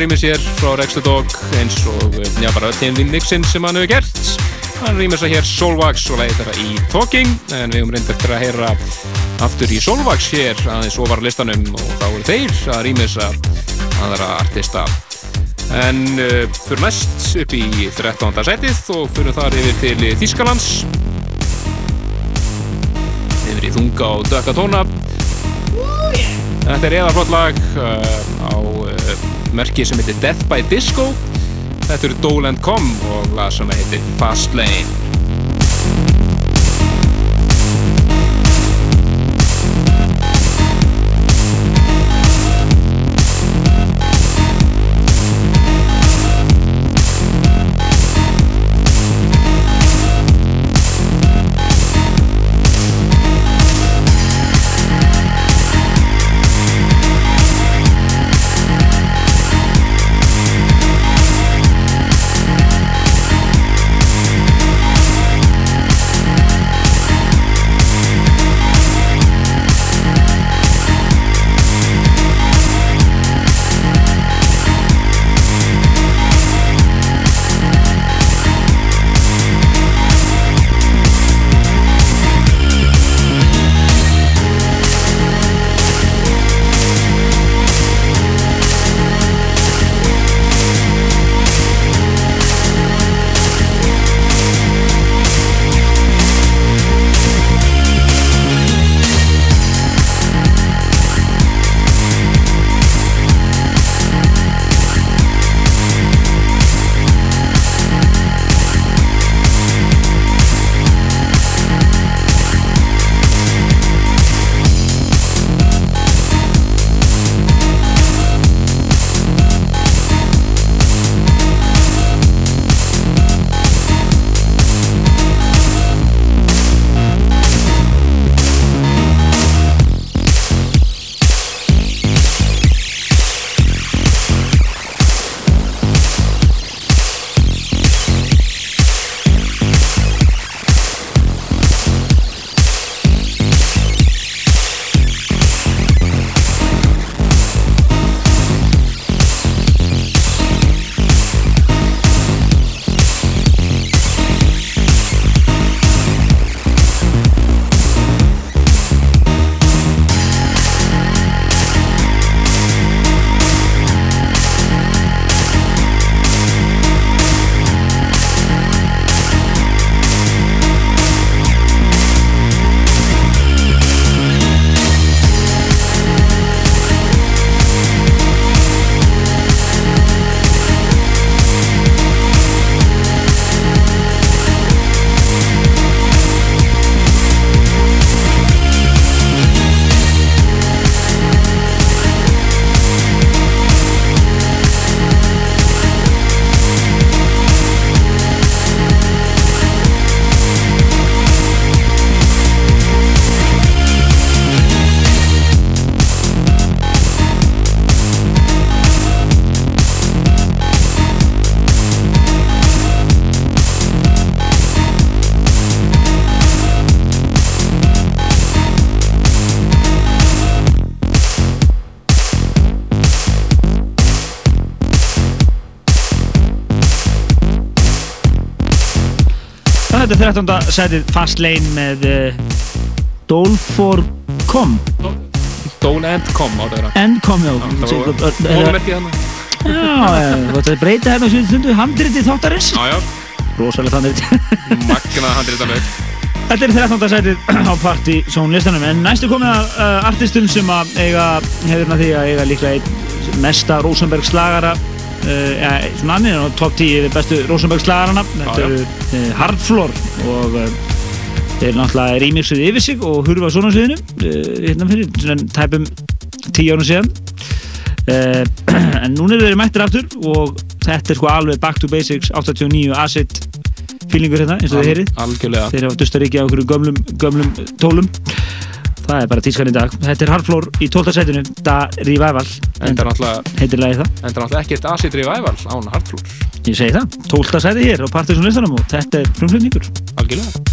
rýmis hér frá Rexter Dog eins og já, bara öll hinn mixin sem hann hefur gert. Hann rýmis að hér Solvax og leiði þeirra í Talking en við höfum reyndið eftir að heyra aftur í Solvax hér aðeins ofar listanum og þá eru þeir að rýmis að aðra artista. En uh, fyrir næst upp í 13. setið og fyrir þar yfir til Þískalands yfir í þunga og dökka tóna Þetta er eðaflott lag uh, á uh, merki sem heitir Death by Disco. Þetta eru Dole and Com og lag sem heitir Fast 13. setið Fast Lane með uh, Dolfor.com Dole and Com Endcom, já. Það mólumerkið hann Já, eh, þú ætti að breyta hérna síðan stundu handriti þáttarins. Já, já, Rosalega handriti magna handritaleg Þetta er 13. setið á Party Zone listanum en næstu komið að uh, artistum sem að eiga hefurna því að eiga líklega einn mesta Rosenberg slagara ja, svona annir og top 10 yfir bestu Rosenberg slagarana þetta eru uh, Hardfloor og uh, þeir náttúrulega remixuð yfir sig og hurfa svona sviðinu hérna fyrir svona tæpum 10 árum síðan. En núna eru þeir mættir aftur og þetta er sko alveg back to basics 89 acid feelingur hérna eins og þið heyrið. þeir hafa dustaríki á okkur gömlum, gömlum tólum það er bara tískan í dag. Þetta er Hardfloor í 12. setinu Da Revival. Enda náttúrulega ekkert acid revival án hardflúr ég segi það. 12. seti hér á Partiðsson listanum og þetta er frumflutningur. Algjörlega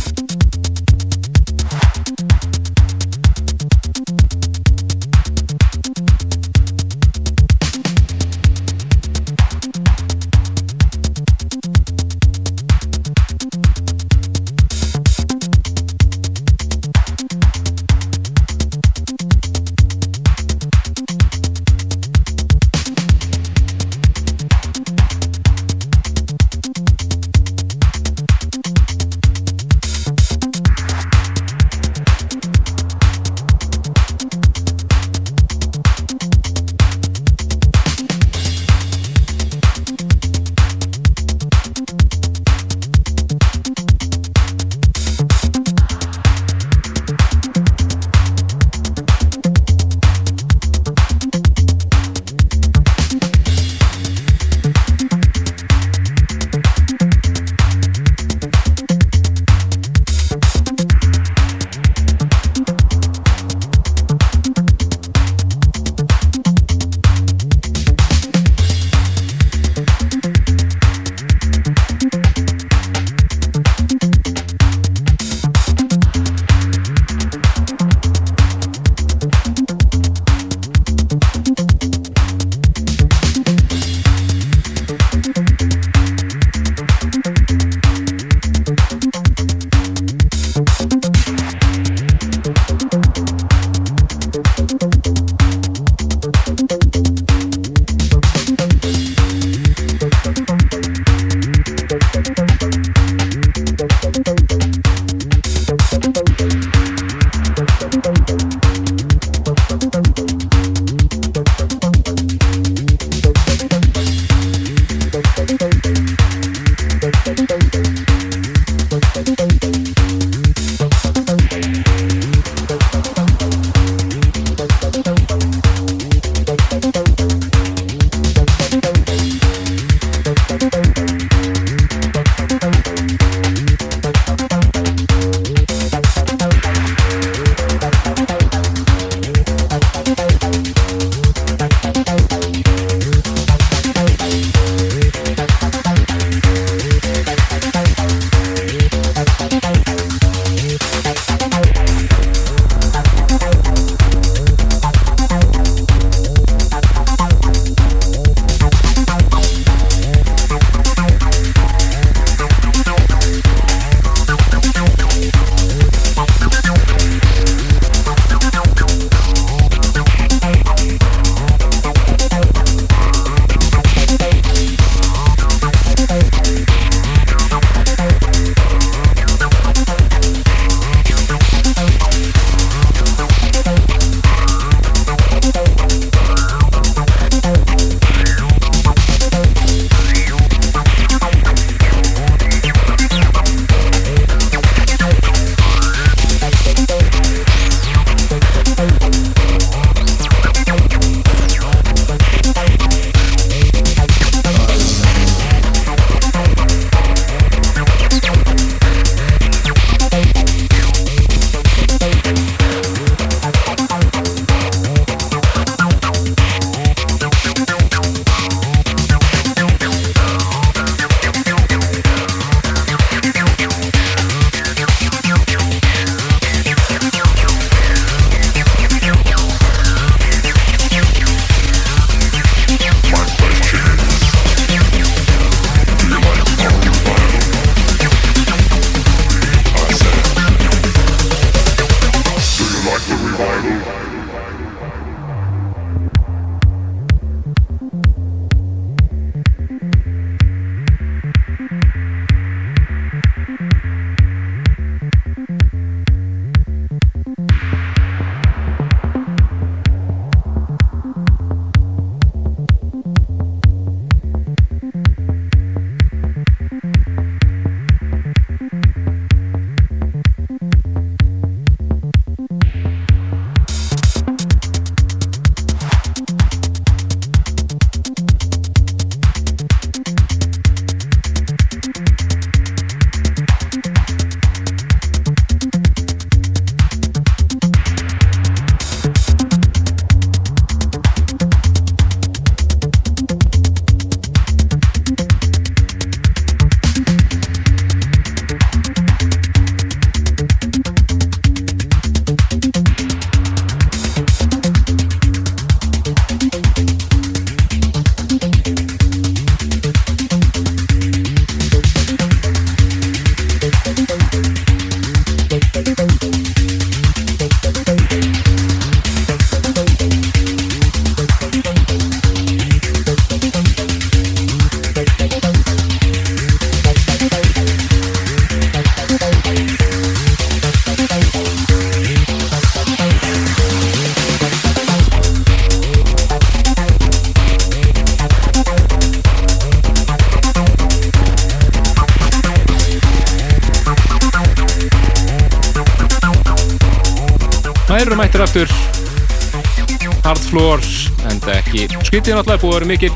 það er skytið náttúrulega búið að vera mikil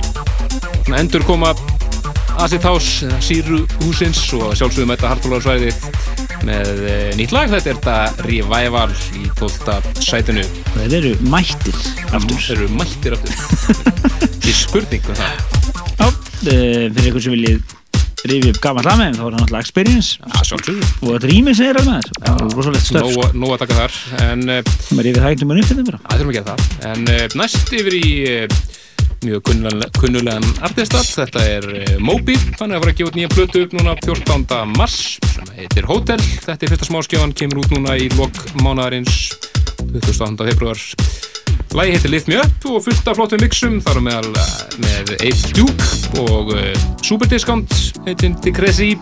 svona endur koma Acid House Síru húsins og sjálfsögum þetta svæðið með eh, nýtt lag. Þetta er þetta Revival í 12. sætinu. Þeir eru mættir aftur. Þeir eru mættir aftur. Því spurning um það. Já, eh, fyrir ykkur sem viljið rifið upp með þeim, þá er það náttúrulega Experience. Já, sjálfsögðu. Og að rýmið segir alveg það það er rosalegt stöf Nó, nóg að taka þar en uh, maður rifið það einhvern veginn upp þetta bara. Það þurfum að gera það. En næst yfir í mjög kunnulegan, artistat. Þetta er uh, Moby. Þannig að fara að gefa út nýja plötu upp núna 14. mars sem heitir Hotel. Þetta er fyrsta smáskjáðan, kemur út núna í lok mánadarins 28. februar. Lægi heitir Lift Me Up og fullt af flottum mixum. Þar meðal uh, með Ape Duke og uh, Super Discount heitin Decresi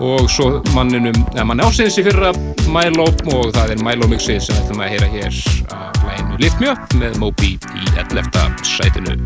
og svo manninum, eða manni ásins í fyrra Milo og það er Milo mixið sem ætlum að heyra hér að læginu Lift Me Up með Moby í 11. sætinu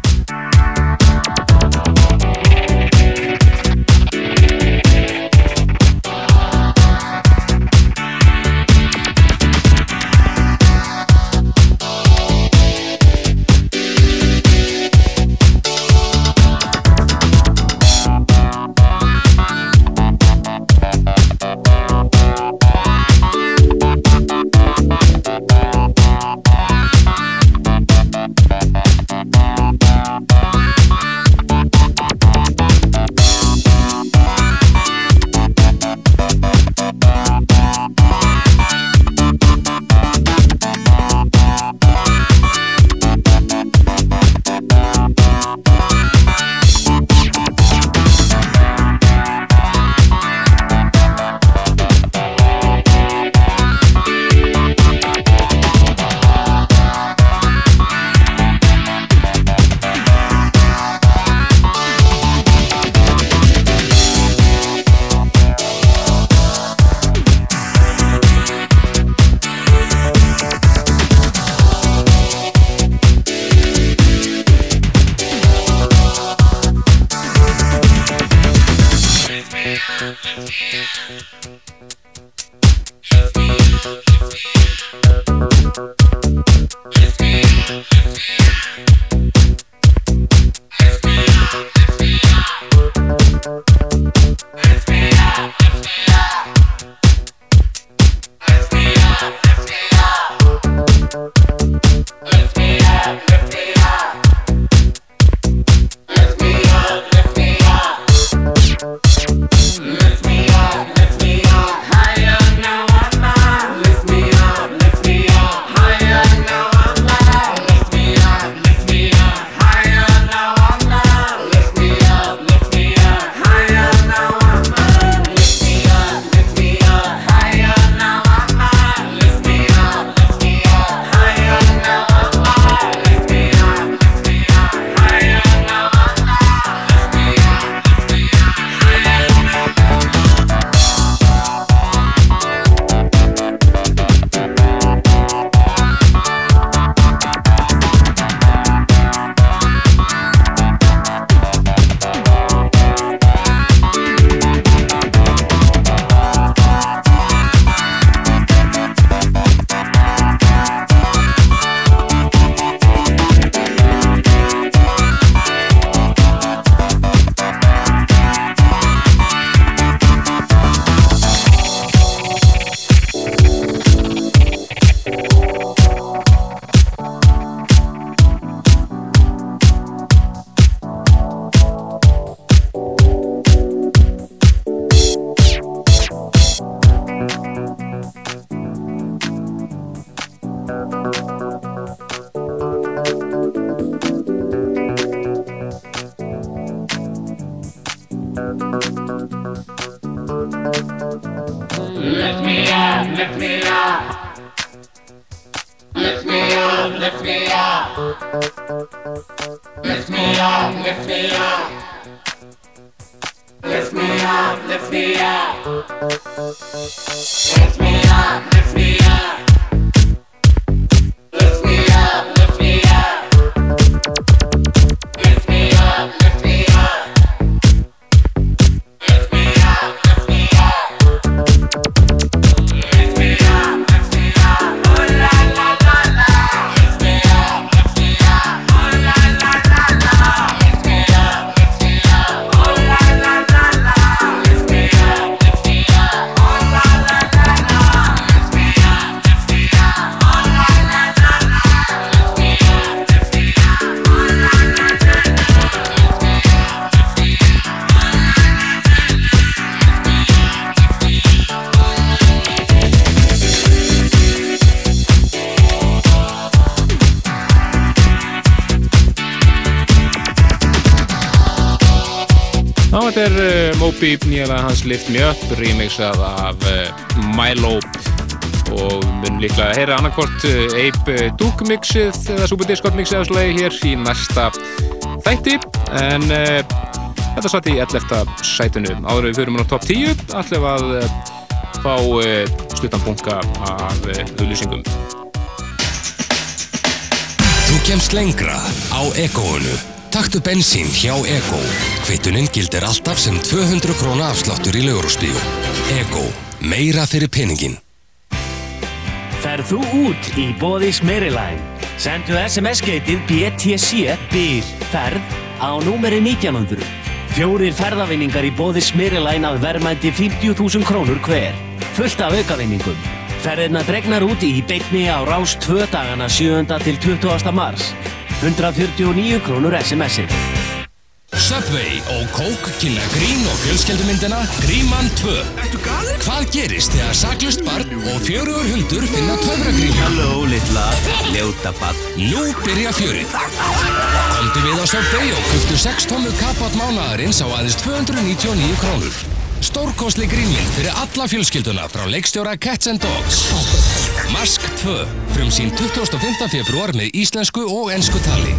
Ape Duke mixið eða Super Discord mixið af slagi hér í næsta þætti en uh, þetta satt í 11. sætinu áður við fyrir á top 10 allir að uh, fá uh, stuttan bunga af auðlýsingum Þú kemst lengra á Ego-unu. Taktu bensín hjá Ego. Kvittunin gildir alltaf sem 200 króna afsláttur í Ljórósbíu. Ego. Meira fyrir peningin. Ferð þú út í bóði Smerilæn? Sendu SMS-geitið BTC BYR ferð á númeri 1900. Fjórir ferðavinningar í bóði Smerilæn að verðmændi 50.000 krónur hver. Fullt af aukavinningum. Ferðina dregnar út í beitni á rás 2 dagana 7. til 20. mars. 149 krónur SMS-ið. Subway og Coke kynna grín og fjölskeldumyndina Gríman 2 Ertu galið? Hvað gerist þegar saklust barn og fjörugur hundur finna töfragríma? Halló, litla, ljóta barn. Nú byrja fjörið. Komdu við á Subway og kuftu 6 tómu kapot mánaðarins á aðeins 299 krónur. Stórkostli grínmynd fyrir alla fjölskylduna frá leikstjóra Cats and Dogs. Mask 2, frum sín 25. februar með íslensku og ennsku tali.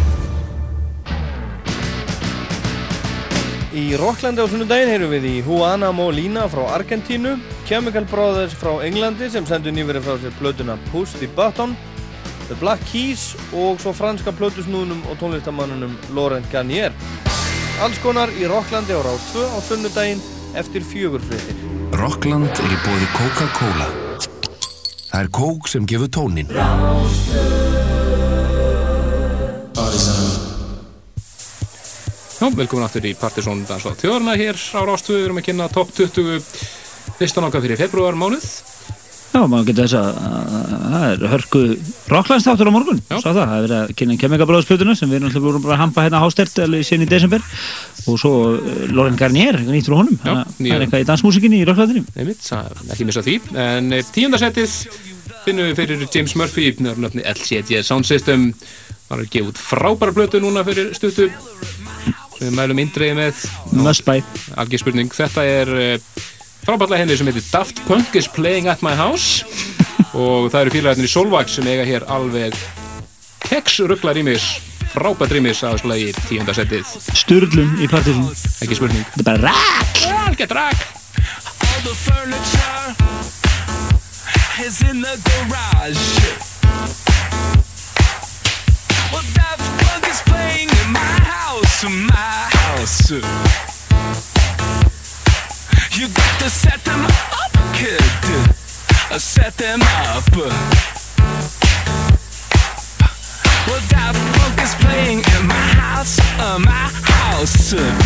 Í Rocklandi á sunnudaginn heyrum við í Juana Molina frá Argentínu, Chemical Brothers frá Englandi sem sendur nýverið frá sér plötuna Push the Button, The Black Keys og svo franska plötusnúðunum og tónlistamannunum Laurent Garnier. Alls konar í Rocklandi á Rás 2 á sunnudaginn eftir fjögurfréttir. Rockland er í bóði Coca-Cola. Það er kók sem gefur tónin. Já, velkomin aftur í Partiðsson Dans á þjóðarna hér á Rástu, við erum að kynna top 20 listan okkar fyrir februar mánuð Já, maður getur þess að að það er hörku rocklandsþáttur á morgun, svo það, það er verið að kynna kemikabráðspjötuna sem við erum alltaf búin að hampa hérna hástert alveg síðan í desember. Og svo uh, Loren Garnier, nýttur á honum, að það er eitthvað í dansmusikinni í rocklandinni. Einmitt, það- ekki missa því. En eh, tíundasettið finnum við fyrir James Murphy nefni LCD Sound System. Var að gefa út frábæra blötu núna fyrir stuttu við mælum indreiði með Must buy. algjör spurning, þetta er uh, frábærlega henni sem heitir Daft Punk is playing at my house og það eru félagarnir í Solvax sem eiga hér alveg kex rugglar rýmis frábært rýmis að slagi tíundasettið Sturlum í partísum. ekki spurning Þetta er bara rak! Algjört rak All the furniture is in the garage. Well, Daft Punk is playing in my house, my house. You got to set them up, kid. Uh, Set them up. Well, Punk is playing in my house, uh, my house.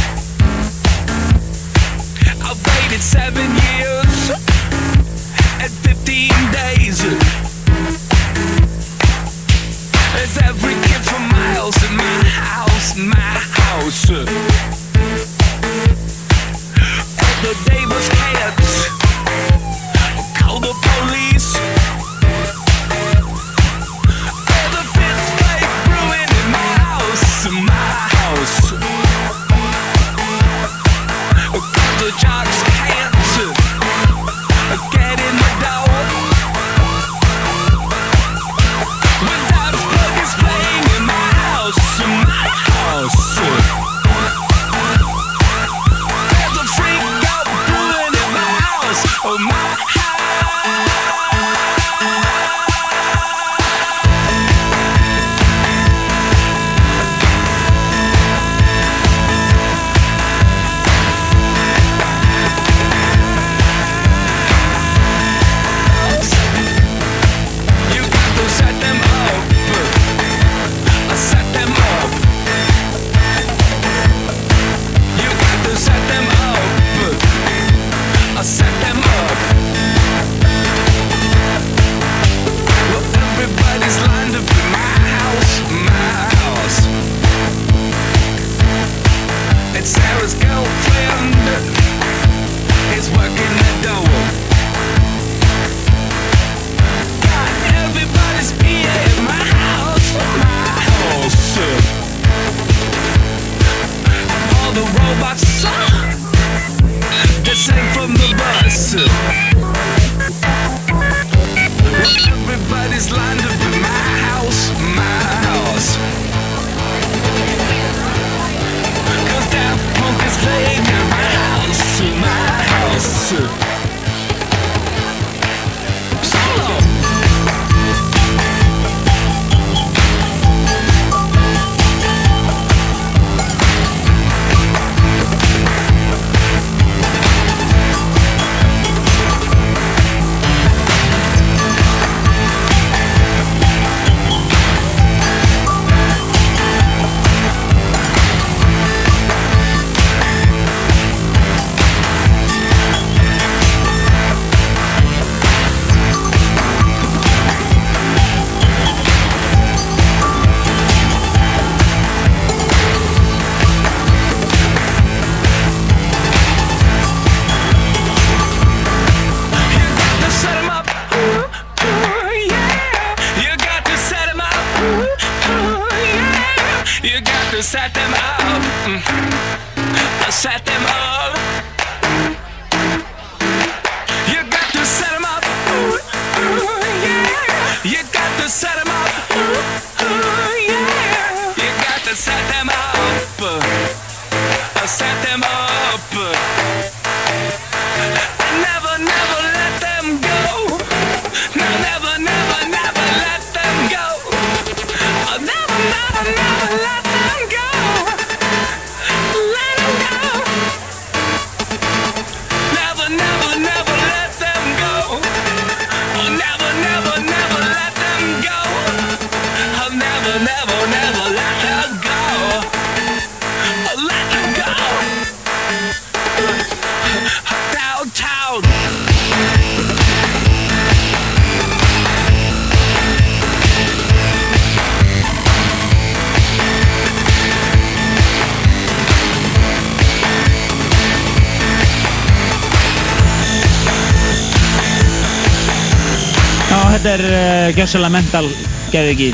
Gjössalega mental, geði ekki,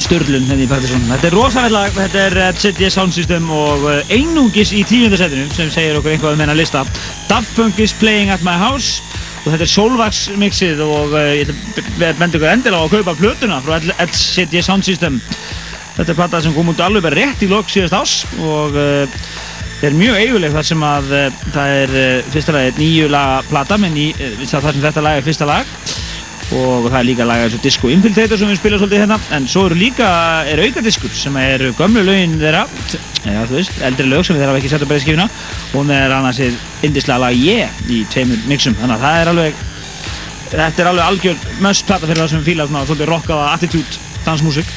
Sturlun henni í Pettersson. Þetta er rosalega þetta er ZD Sound System og uh, einungis í tíundasettinu sem segir okkur einhvað um hennar lista. Daft Punk is playing at my house og þetta er Solvax mixið og uh, ég benda ykkur endilega á að kaupa plötuna frá ZD Sound System. Þetta er platta sem kom út alveg bara rétt í lok síðast ás og það er mjög eiguleg þar sem að það er fyrsta lagi nýju laga plata með ný, uh, þar sem þetta lag er fyrsta lag og það er líka lagað eins og Disco Infiltrator sem við spila svolítið hérna. En svo eru líka, er aukadiskur sem er gömlu lögin þeirra. Eða þú veist, eldri lög sem þeirra hafa ekki sett á breyðskifina og með er annars er indislega lag Yeah í tveimur mixum. Þannig að það er alveg þetta er alveg algjör must plata fyrir það sem fíla svona svolítið rockaða attitude dansmusik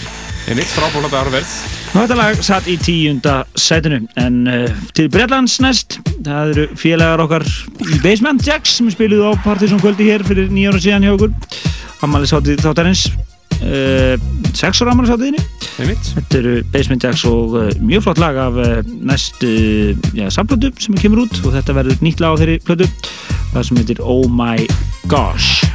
Ég mitt frábólanda árverð þetta lag satt í tíunda sætinu en uh, til Breitlands næst. Það eru félagar okkar í Basement Jacks sem spiluðu á Partiðsson kvöldi hér fyrir nýjára síðan hjá okkur. Ammaliðsáttið þáttarins uh, sex ára ammaliðsáttiðinni þetta eru Basement Jacks og uh, mjög flott lag af næstu samplötu sem kemur út og þetta verður nýtt lag á þeirri plötu. Það sem heitir Oh My Gosh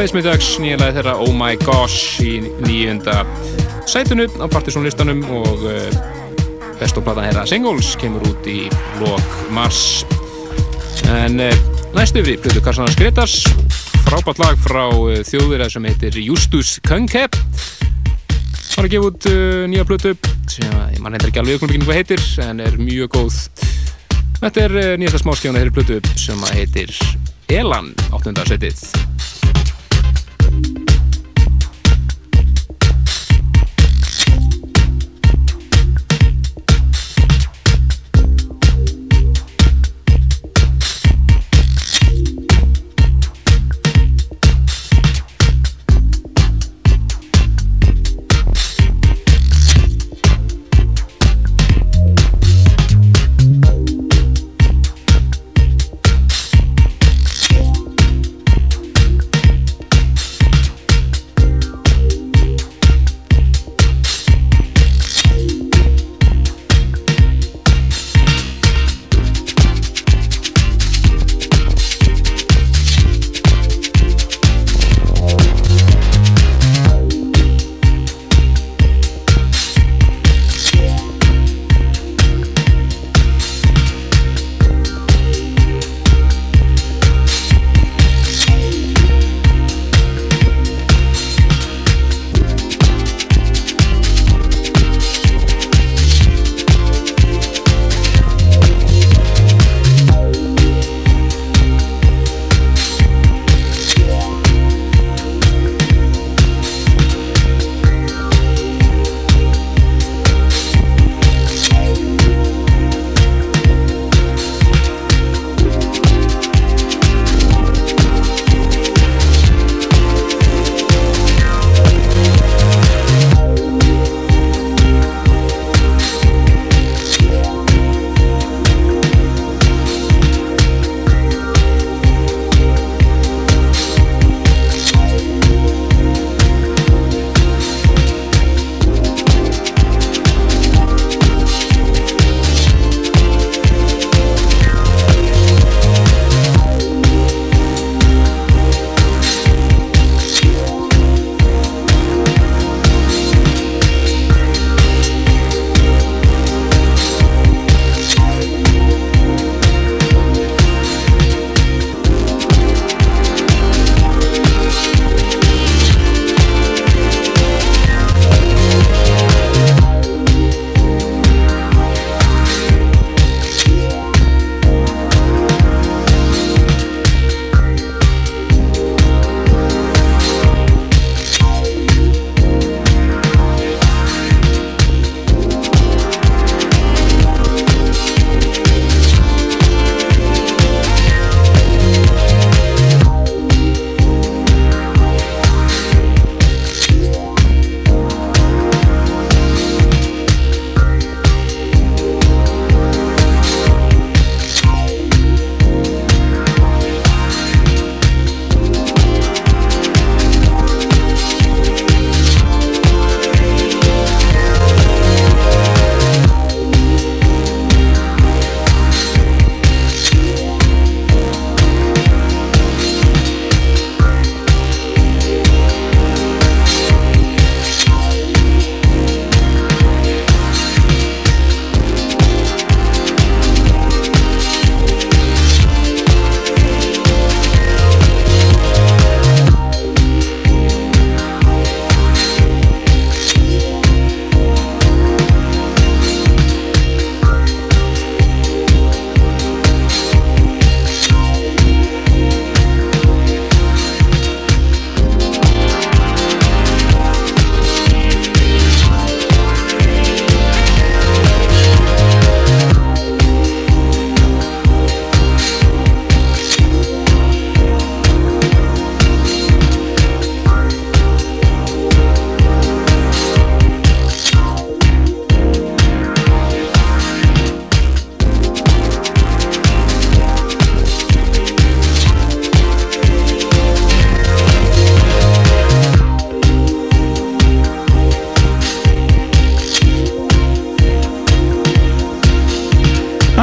Já, Basemitags, nýjanlega þeirra Oh My Gosh í nýjunda sætunu á partysónlistanum og uh, bestoplatan þeirra Singles kemur út í lok mars. En uh, næstu yfir í Plutu Karsanas Gretas, frábært lag frá uh, þjóðverða sem heitir Justus Kungkep. Það var að gefa út nýja Plutu sem að mann heitir ekki alveg auðvitað hvað heitir en er mjög góð. Þetta er nýjasta smáskjána þeirri Plutu sem heitir Elan 8. setið.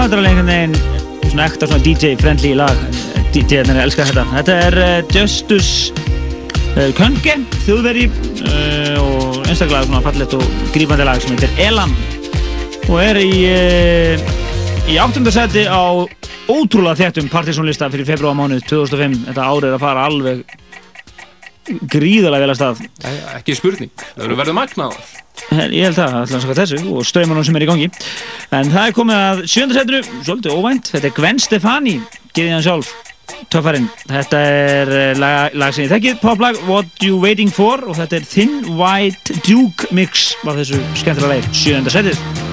Það er alveg einhvern veginn svona ekta svona DJ-friendly lag. DJ-arnir elskar þetta. Þetta er uh, Justus uh, Könge, þjóðveri uh, og einstaklega svona fallett og grípandi lag sem heitir Elan og er í, í áttundasæti á ótrúlega þéttum partysónlista fyrir februarmánuð 2005. Þetta árið er að fara alveg gríðarlega vel að stað. Ekki spurning, það verður verið magnaðar. Ég held það, alltaf svo þessu og straumanum sem er í gangi. En það er komið að sjöndarsætinu, svolítið óvænt, þetta er Gwen Stefani, geðið hann sjálf, töffarinn. Þetta er eh, lag, lag sem ég þekkið, poplag What You Waiting For og þetta er Thin White Duke mix af þessu skemmtilega leið, sjöndarsætið.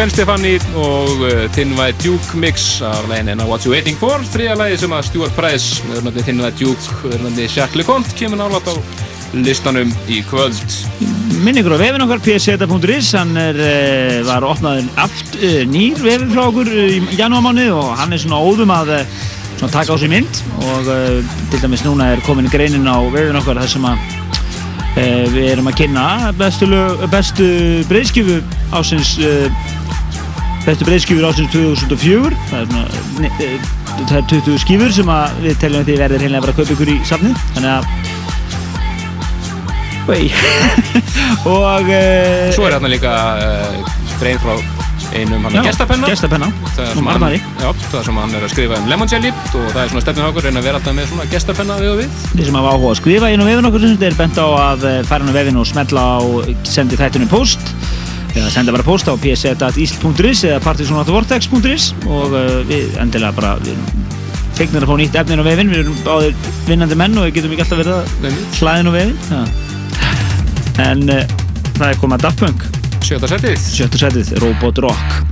Ben Stefani og uh, Thin White Duke mix af lægin en What You Waiting For. Þriða lægi sem að Stuart Price öðrunandi Thin White Duke, öðrunandi Jacques LeConte kemur nálat á listanum í kvöld. Minningur á vefin okkar, pseta.is, hann er, uh, var opnaður aft uh, nýr vefin frá okkur í janúarmánu og hann er svona óðum að svona taka á sig mynd. Og til dæmis núna er komin greinin á vefin okkar þar sem að við erum að kynna bestu, bestu breyðskjöfu ásins uh, bestu breyðskjöfur ásins 2004 það er ne- uh, það er 20 skífur sem að við teljum að þið verðir heimlega vera að kaupa ykkur í safnið. Þannig að og uh, Svo er hérna líka uh, grein frá einum hann gestapenna. gestapenna. Er hann, Arnari. já, það er sem hann er að skrifa um lemon jelly og það er svona stefnum okkur reyna að vera alltaf með svona gestapenna við og við Þeir sem hafa áhuga að skrifa inn á vefin okkur sem þetta er bent á að eh, fara inn á vefin og smetla á sendi þættunum post eða senda bara post á pseta.isl.is eða partisanatvortex.is og uh, við endilega bara fegnir að fá nýtt efni inn á vefin við erum báðir vinnandi menn og við getum ekki alltaf verið að hlaðin á vefin ja. en uh, það er komað Daft Punk. Sjötta setið. Sjötta setið, Robot Rock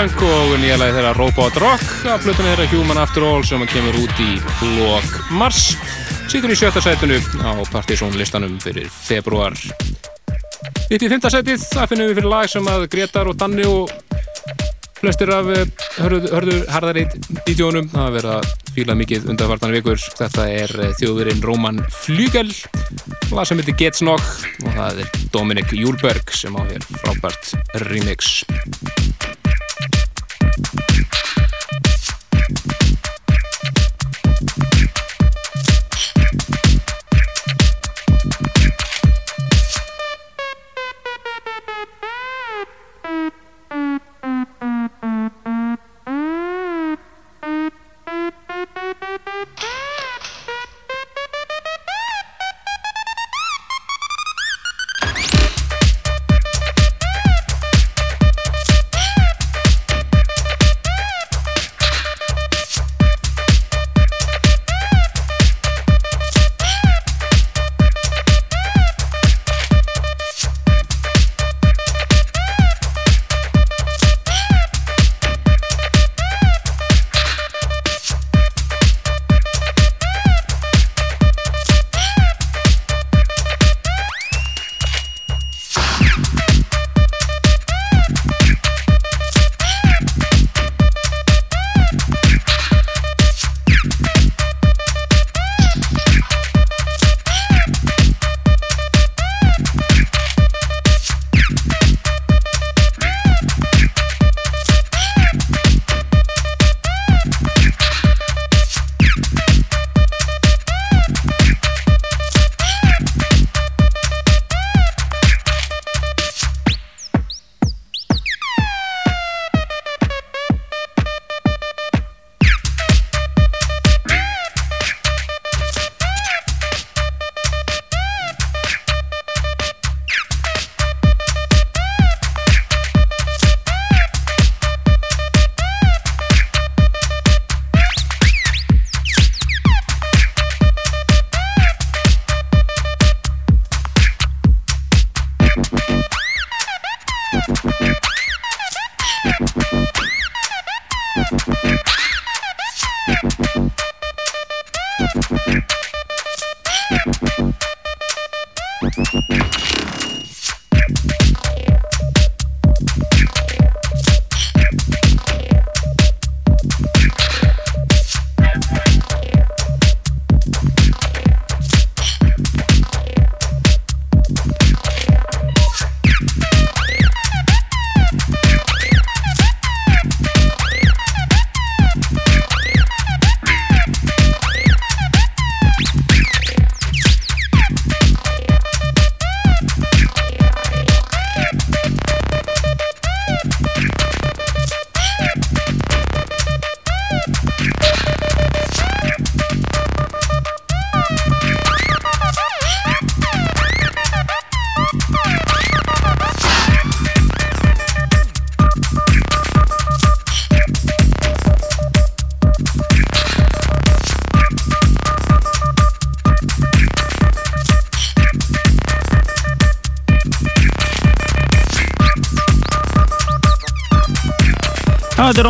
Punk og nýja lagi þeirra Robot Rock. Af plötunni þeirra Human After All sem kemur út í lok mars. Sýtur í sjötta sætunu á Partizón listanum fyrir februar Upp í fymta sætið, það finnum við fyrir lag sem að Gretar og Danni og flestir af eh, hörðu, hörðu harðari dídjónum hafa verið að fíla mikið undanvartan vikur. Þetta er eh, þjóðurinn Róman Flügel. Lag sem heitir Gets Nog og það er Dominic Júlberg sem á hér frábært remix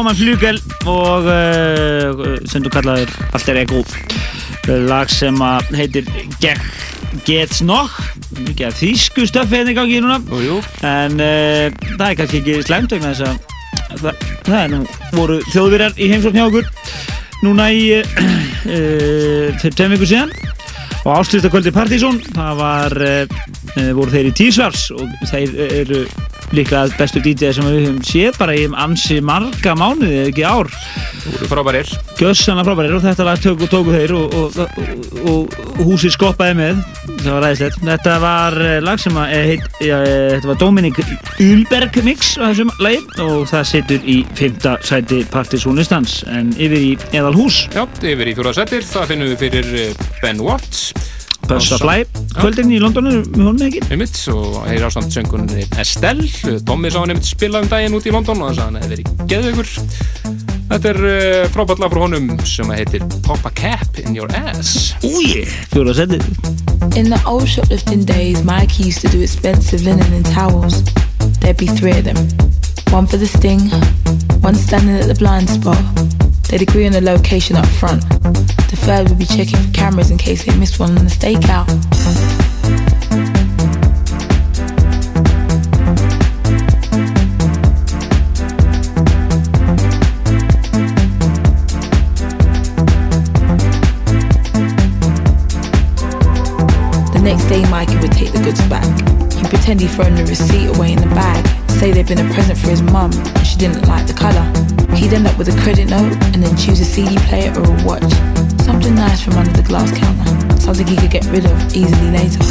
er Roman Flugel og uh, sem þú kallaður Alter Ego lag sem heitir Get, Gets Nog. Mikið af þýsku stöffi hérna í gangi núna. Jú, jú. en uh, það er kannski ekki slæmt vegna þess að það, það er nú voru þjóðverjar í heimsókn hjá okkur núna í uh, uh, fyrir tveim viku síðan. Og áslýstakvöldi Partizón það var uh, uh, voru þeir í Tísvars og þeir eru líklega bestu DJ sem við höfum séð bara í ansi marga mánuði eða ekki ár. Frábærir. Gjössanna frábærir og þetta lag tóku, tóku þeir og, og, og, og húsið skoppaði með. Það var ræðislegt þetta var eh, lag sem að eh, heit, ja, eh, þetta var Dominik Ulberg mix á þessum lagi og það situr í fymta sæti Partizónistans en yfir í Eðal hús Já, yfir í fjóra settir, það finnum við fyrir Ben Watts Buzz Supply. Kvöldin í Londonu með honum ekki? Einmitt, og heyr ástand söngunni Estelle. Tommi sá hann einmitt spila um daginn út í London og þannig að hann hefði verið geðveikur. Þetta er uh, frábært lag frá honum sem heitir Pop a Cap in Your Ass. Úi, fjóra settir In the old shoplifting days, Mike used to do expensive linen and towels. There'd be three of them. One for the sting, one standing at the blind spot. They'd agree on the location up front. The third would be checking for cameras in case they missed one on the stakeout. The next day, Mikey would take the goods back. He'd pretend he'd thrown the receipt away in the bag, say they'd been a present for his mum and she didn't like the colour. He'd end up with a credit note and then choose a CD player or a watch. Something nice from under the glass counter, something he could get rid of easily later.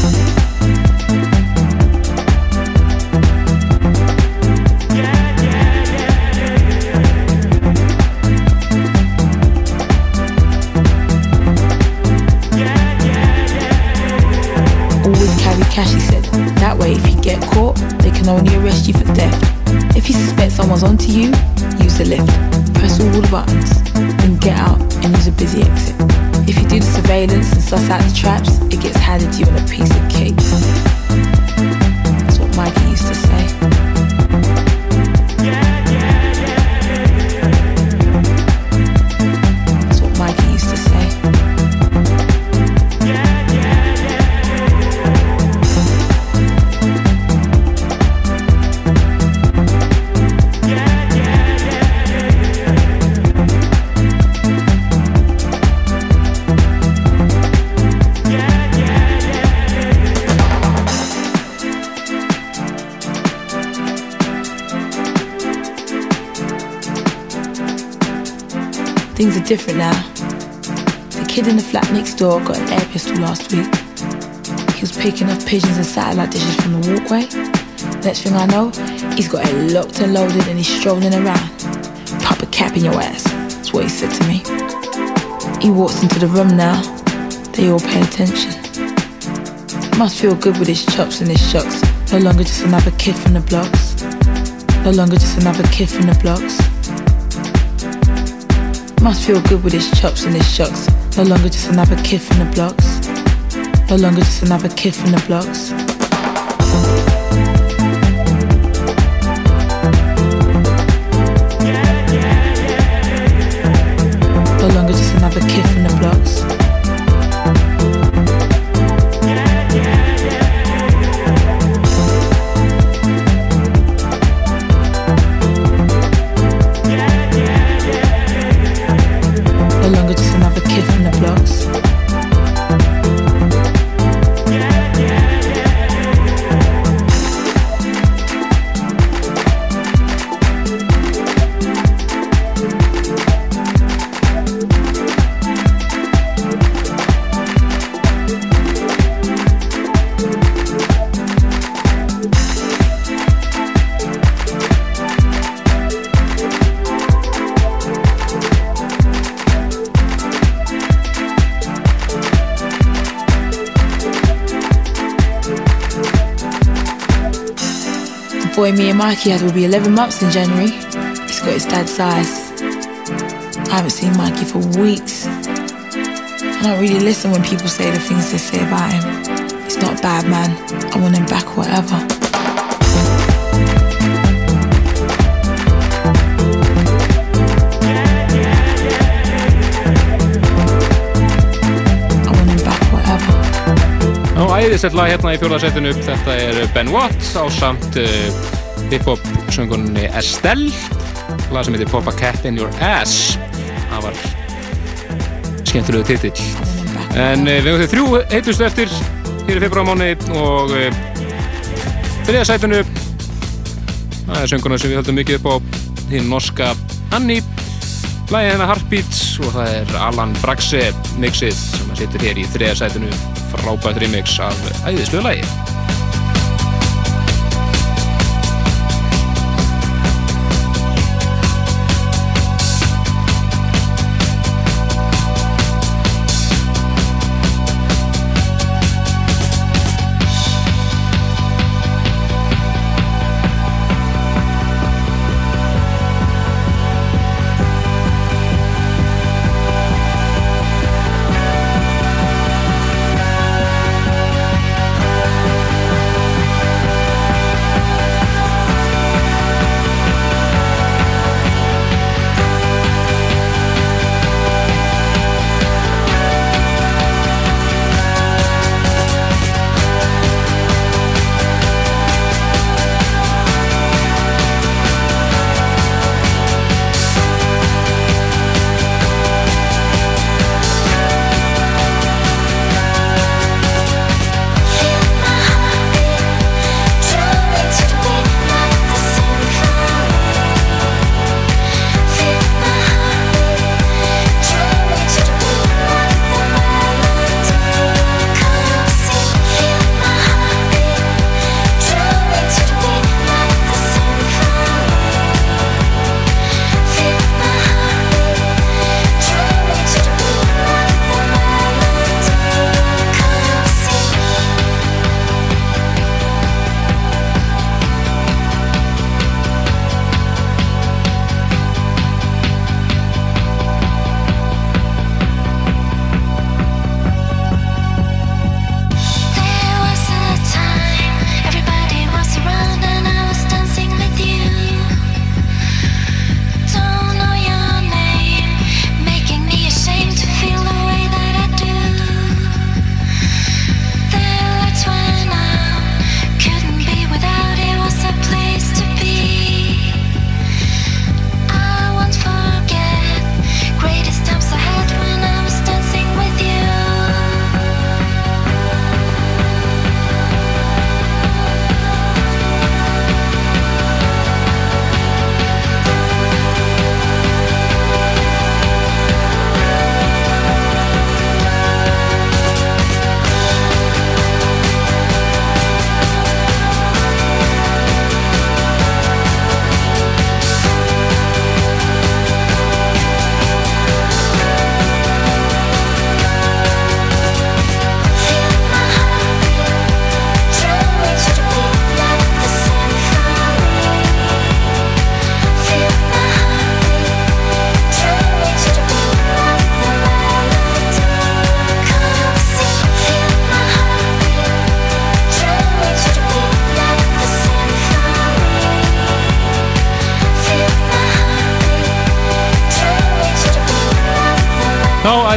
Always carry cash, he said. That way, if you get caught, they can only arrest you for theft. If you suspect someone's onto you, use the lift. Press all the buttons, then get out and use a busy exit. If you do the surveillance and suss out the traps, it gets handed to you on a piece of cake. That's what Mikey used to say. Things are different now. The kid in the flat next door got an air pistol last week. He was picking up pigeons and satellite dishes from the walkway. Next thing I know, he's got it locked and loaded and he's strolling around. Pop a cap in your ass. That's what he said to me. He walks into the room now. They all pay attention. Must feel good with his chops and his shocks. No longer just another kid from the blocks. No longer just another kid from the blocks. Must feel good with his chops and his shocks. No longer just another kid from the blocks. No longer just another kid from the blocks. Mikey, has will be 11 months in January, he's got his dad's eyes. I haven't seen Mikey for weeks. I don't really listen when people say the things they say about him. He's not a bad man. I want him back or whatever. Æðisett lag hérna í fjóðarsettinu, þetta er Ben Watt á samt eh, hip-hop söngunni Estelle. Lag sem heitir Pop a Cat in Your Ass. Það var skemmtilegu titill. En uh, við höfum þau þrjú heitustu eftir hér í februarmáni og uh, þriðasætinu það er sönguna sem við höldum mikið upp á hinn norska Annie. Lægið hennar Heartbeat og það er Alan Braxe mixið sem að situr hér í þriðasætinu frábært remix af æðislu lægi.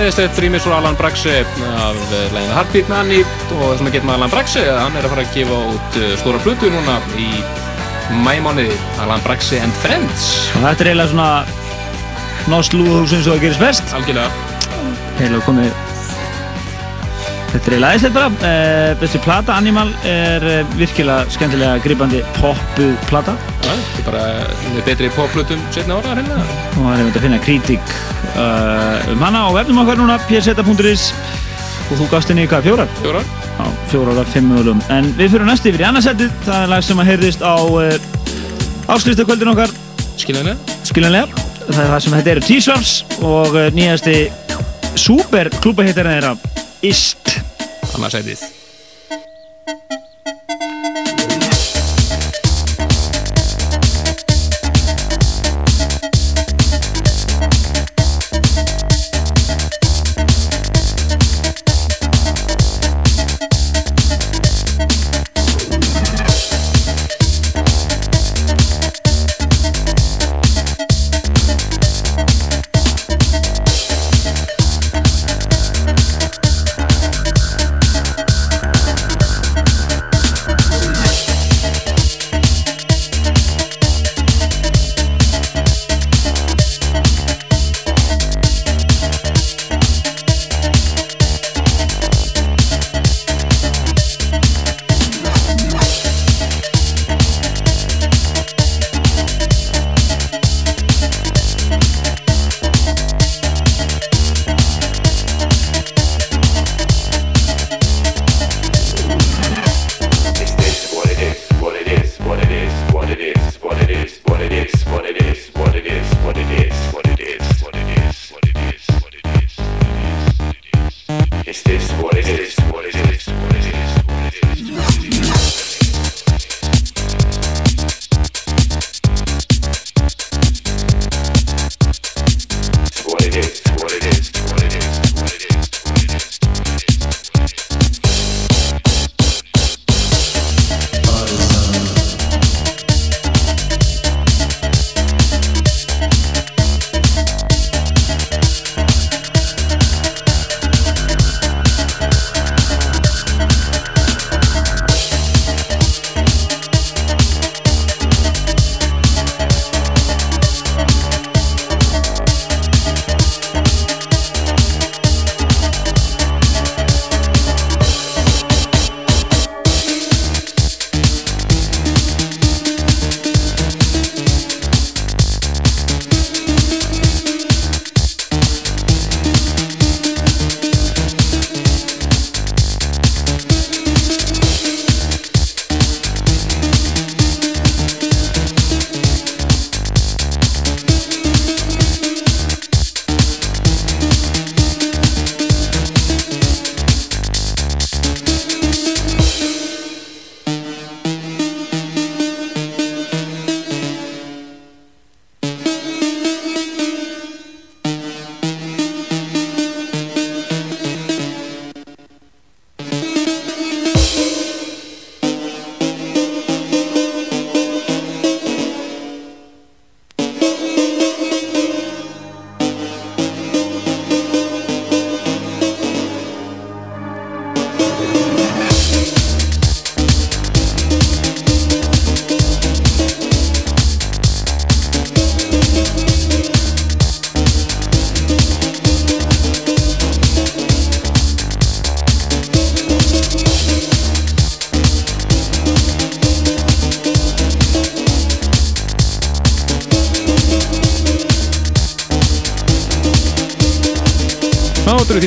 Já, æðislegt rýmis frá Alan Braxe af eh, læginu Heartbeat með Annie og það sem að geta með Alan Braxe hann er að fara að gefa út eh, stóra plötu núna í mæmániði Alan Braxe and Friends. Og þetta er eiginlega svona Norsk lúðhús eins og það gerist best. Algjörlega. Heilega komið Þetta er eiginlega aðeinslega bara. Uh, Þessi plata, Animal, er uh, virkilega skemmtilega gripandi poppuð plata. Þetta er bara betri poplutum setna ára hérna. Og það er að finna kritík uh, um hana á vefnum okkar núna pseta.is og þú gafst henni hvað, fjórar? Fjórar. Já, fjórar af fimm mögulegum en við fyrir næst yfir í annarsettið það er lag sem að heyrðist á uh, áskrifstakvöldin okkar. Skiljanlega. Skiljanlega. Það er það sem þetta eru T-Swarms og uh, nýjasti super klúbahittarinn þeirra Ist. Annarsætið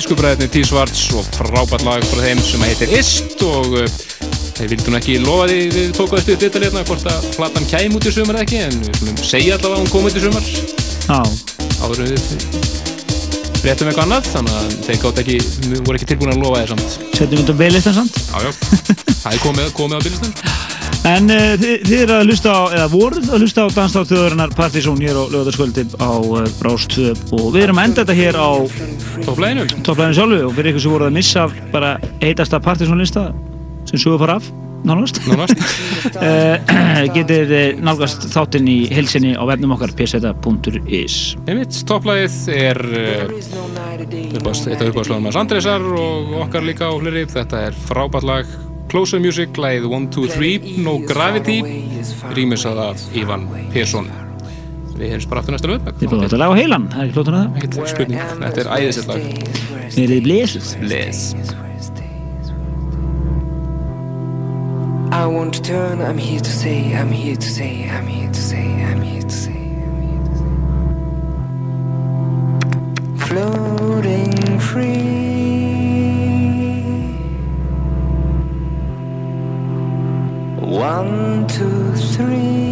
Þýskubræðinni T-Svarts og frábært lag frá þeim sem heitir Ist og uh, þeir vildu nú ekki lofa því við tókum upp þetta hérna hvort að platan kæm út í sumar ekki en við skulum segja allavega að hún kom út í sumar. Já. Áður við fréttum eitthvað annað þannig að þeir gátt ekki, voru ekki tilbúin að lofa þér samt. Setjum við þetta á beilistan samt. Já, já, það er komið, komið á bílistan En uh, þið, þið eru að hlusta á, eða voruð að hlusta á Danstátt þjóðurinnar Partizón hér á lögðarskvöldi á Brást 2 og við erum að enda þetta hér á Topplæðinu Topplæðinu sjálfu og fyrir ykkur sem voruð að missa bara heitasta Partizón lista sem sögur fara af nánast. Nánast. Uh, Getið þið nálgast þáttinn í hilsinni á vefnum okkar pseta.is Einmitt, topplæðið er uh, uppást, eitt af uppáðslóðum hans Andresar og okkar líka á hlurri þetta er frábært lag. Closer Music, lagið 1, 2, 3 No Gravity rýmisað af Ivan Persson Við heyrjum bara aftur næsta lög Þið búið þetta lag á heilan, það er ekki klótun að það spurning, þetta er æðisett lag. Þið eruð blésuð Bles I won't turn, I'm here to say, I'm here to say, I'm here to say, I'm here to say. Floating free. One, two, three.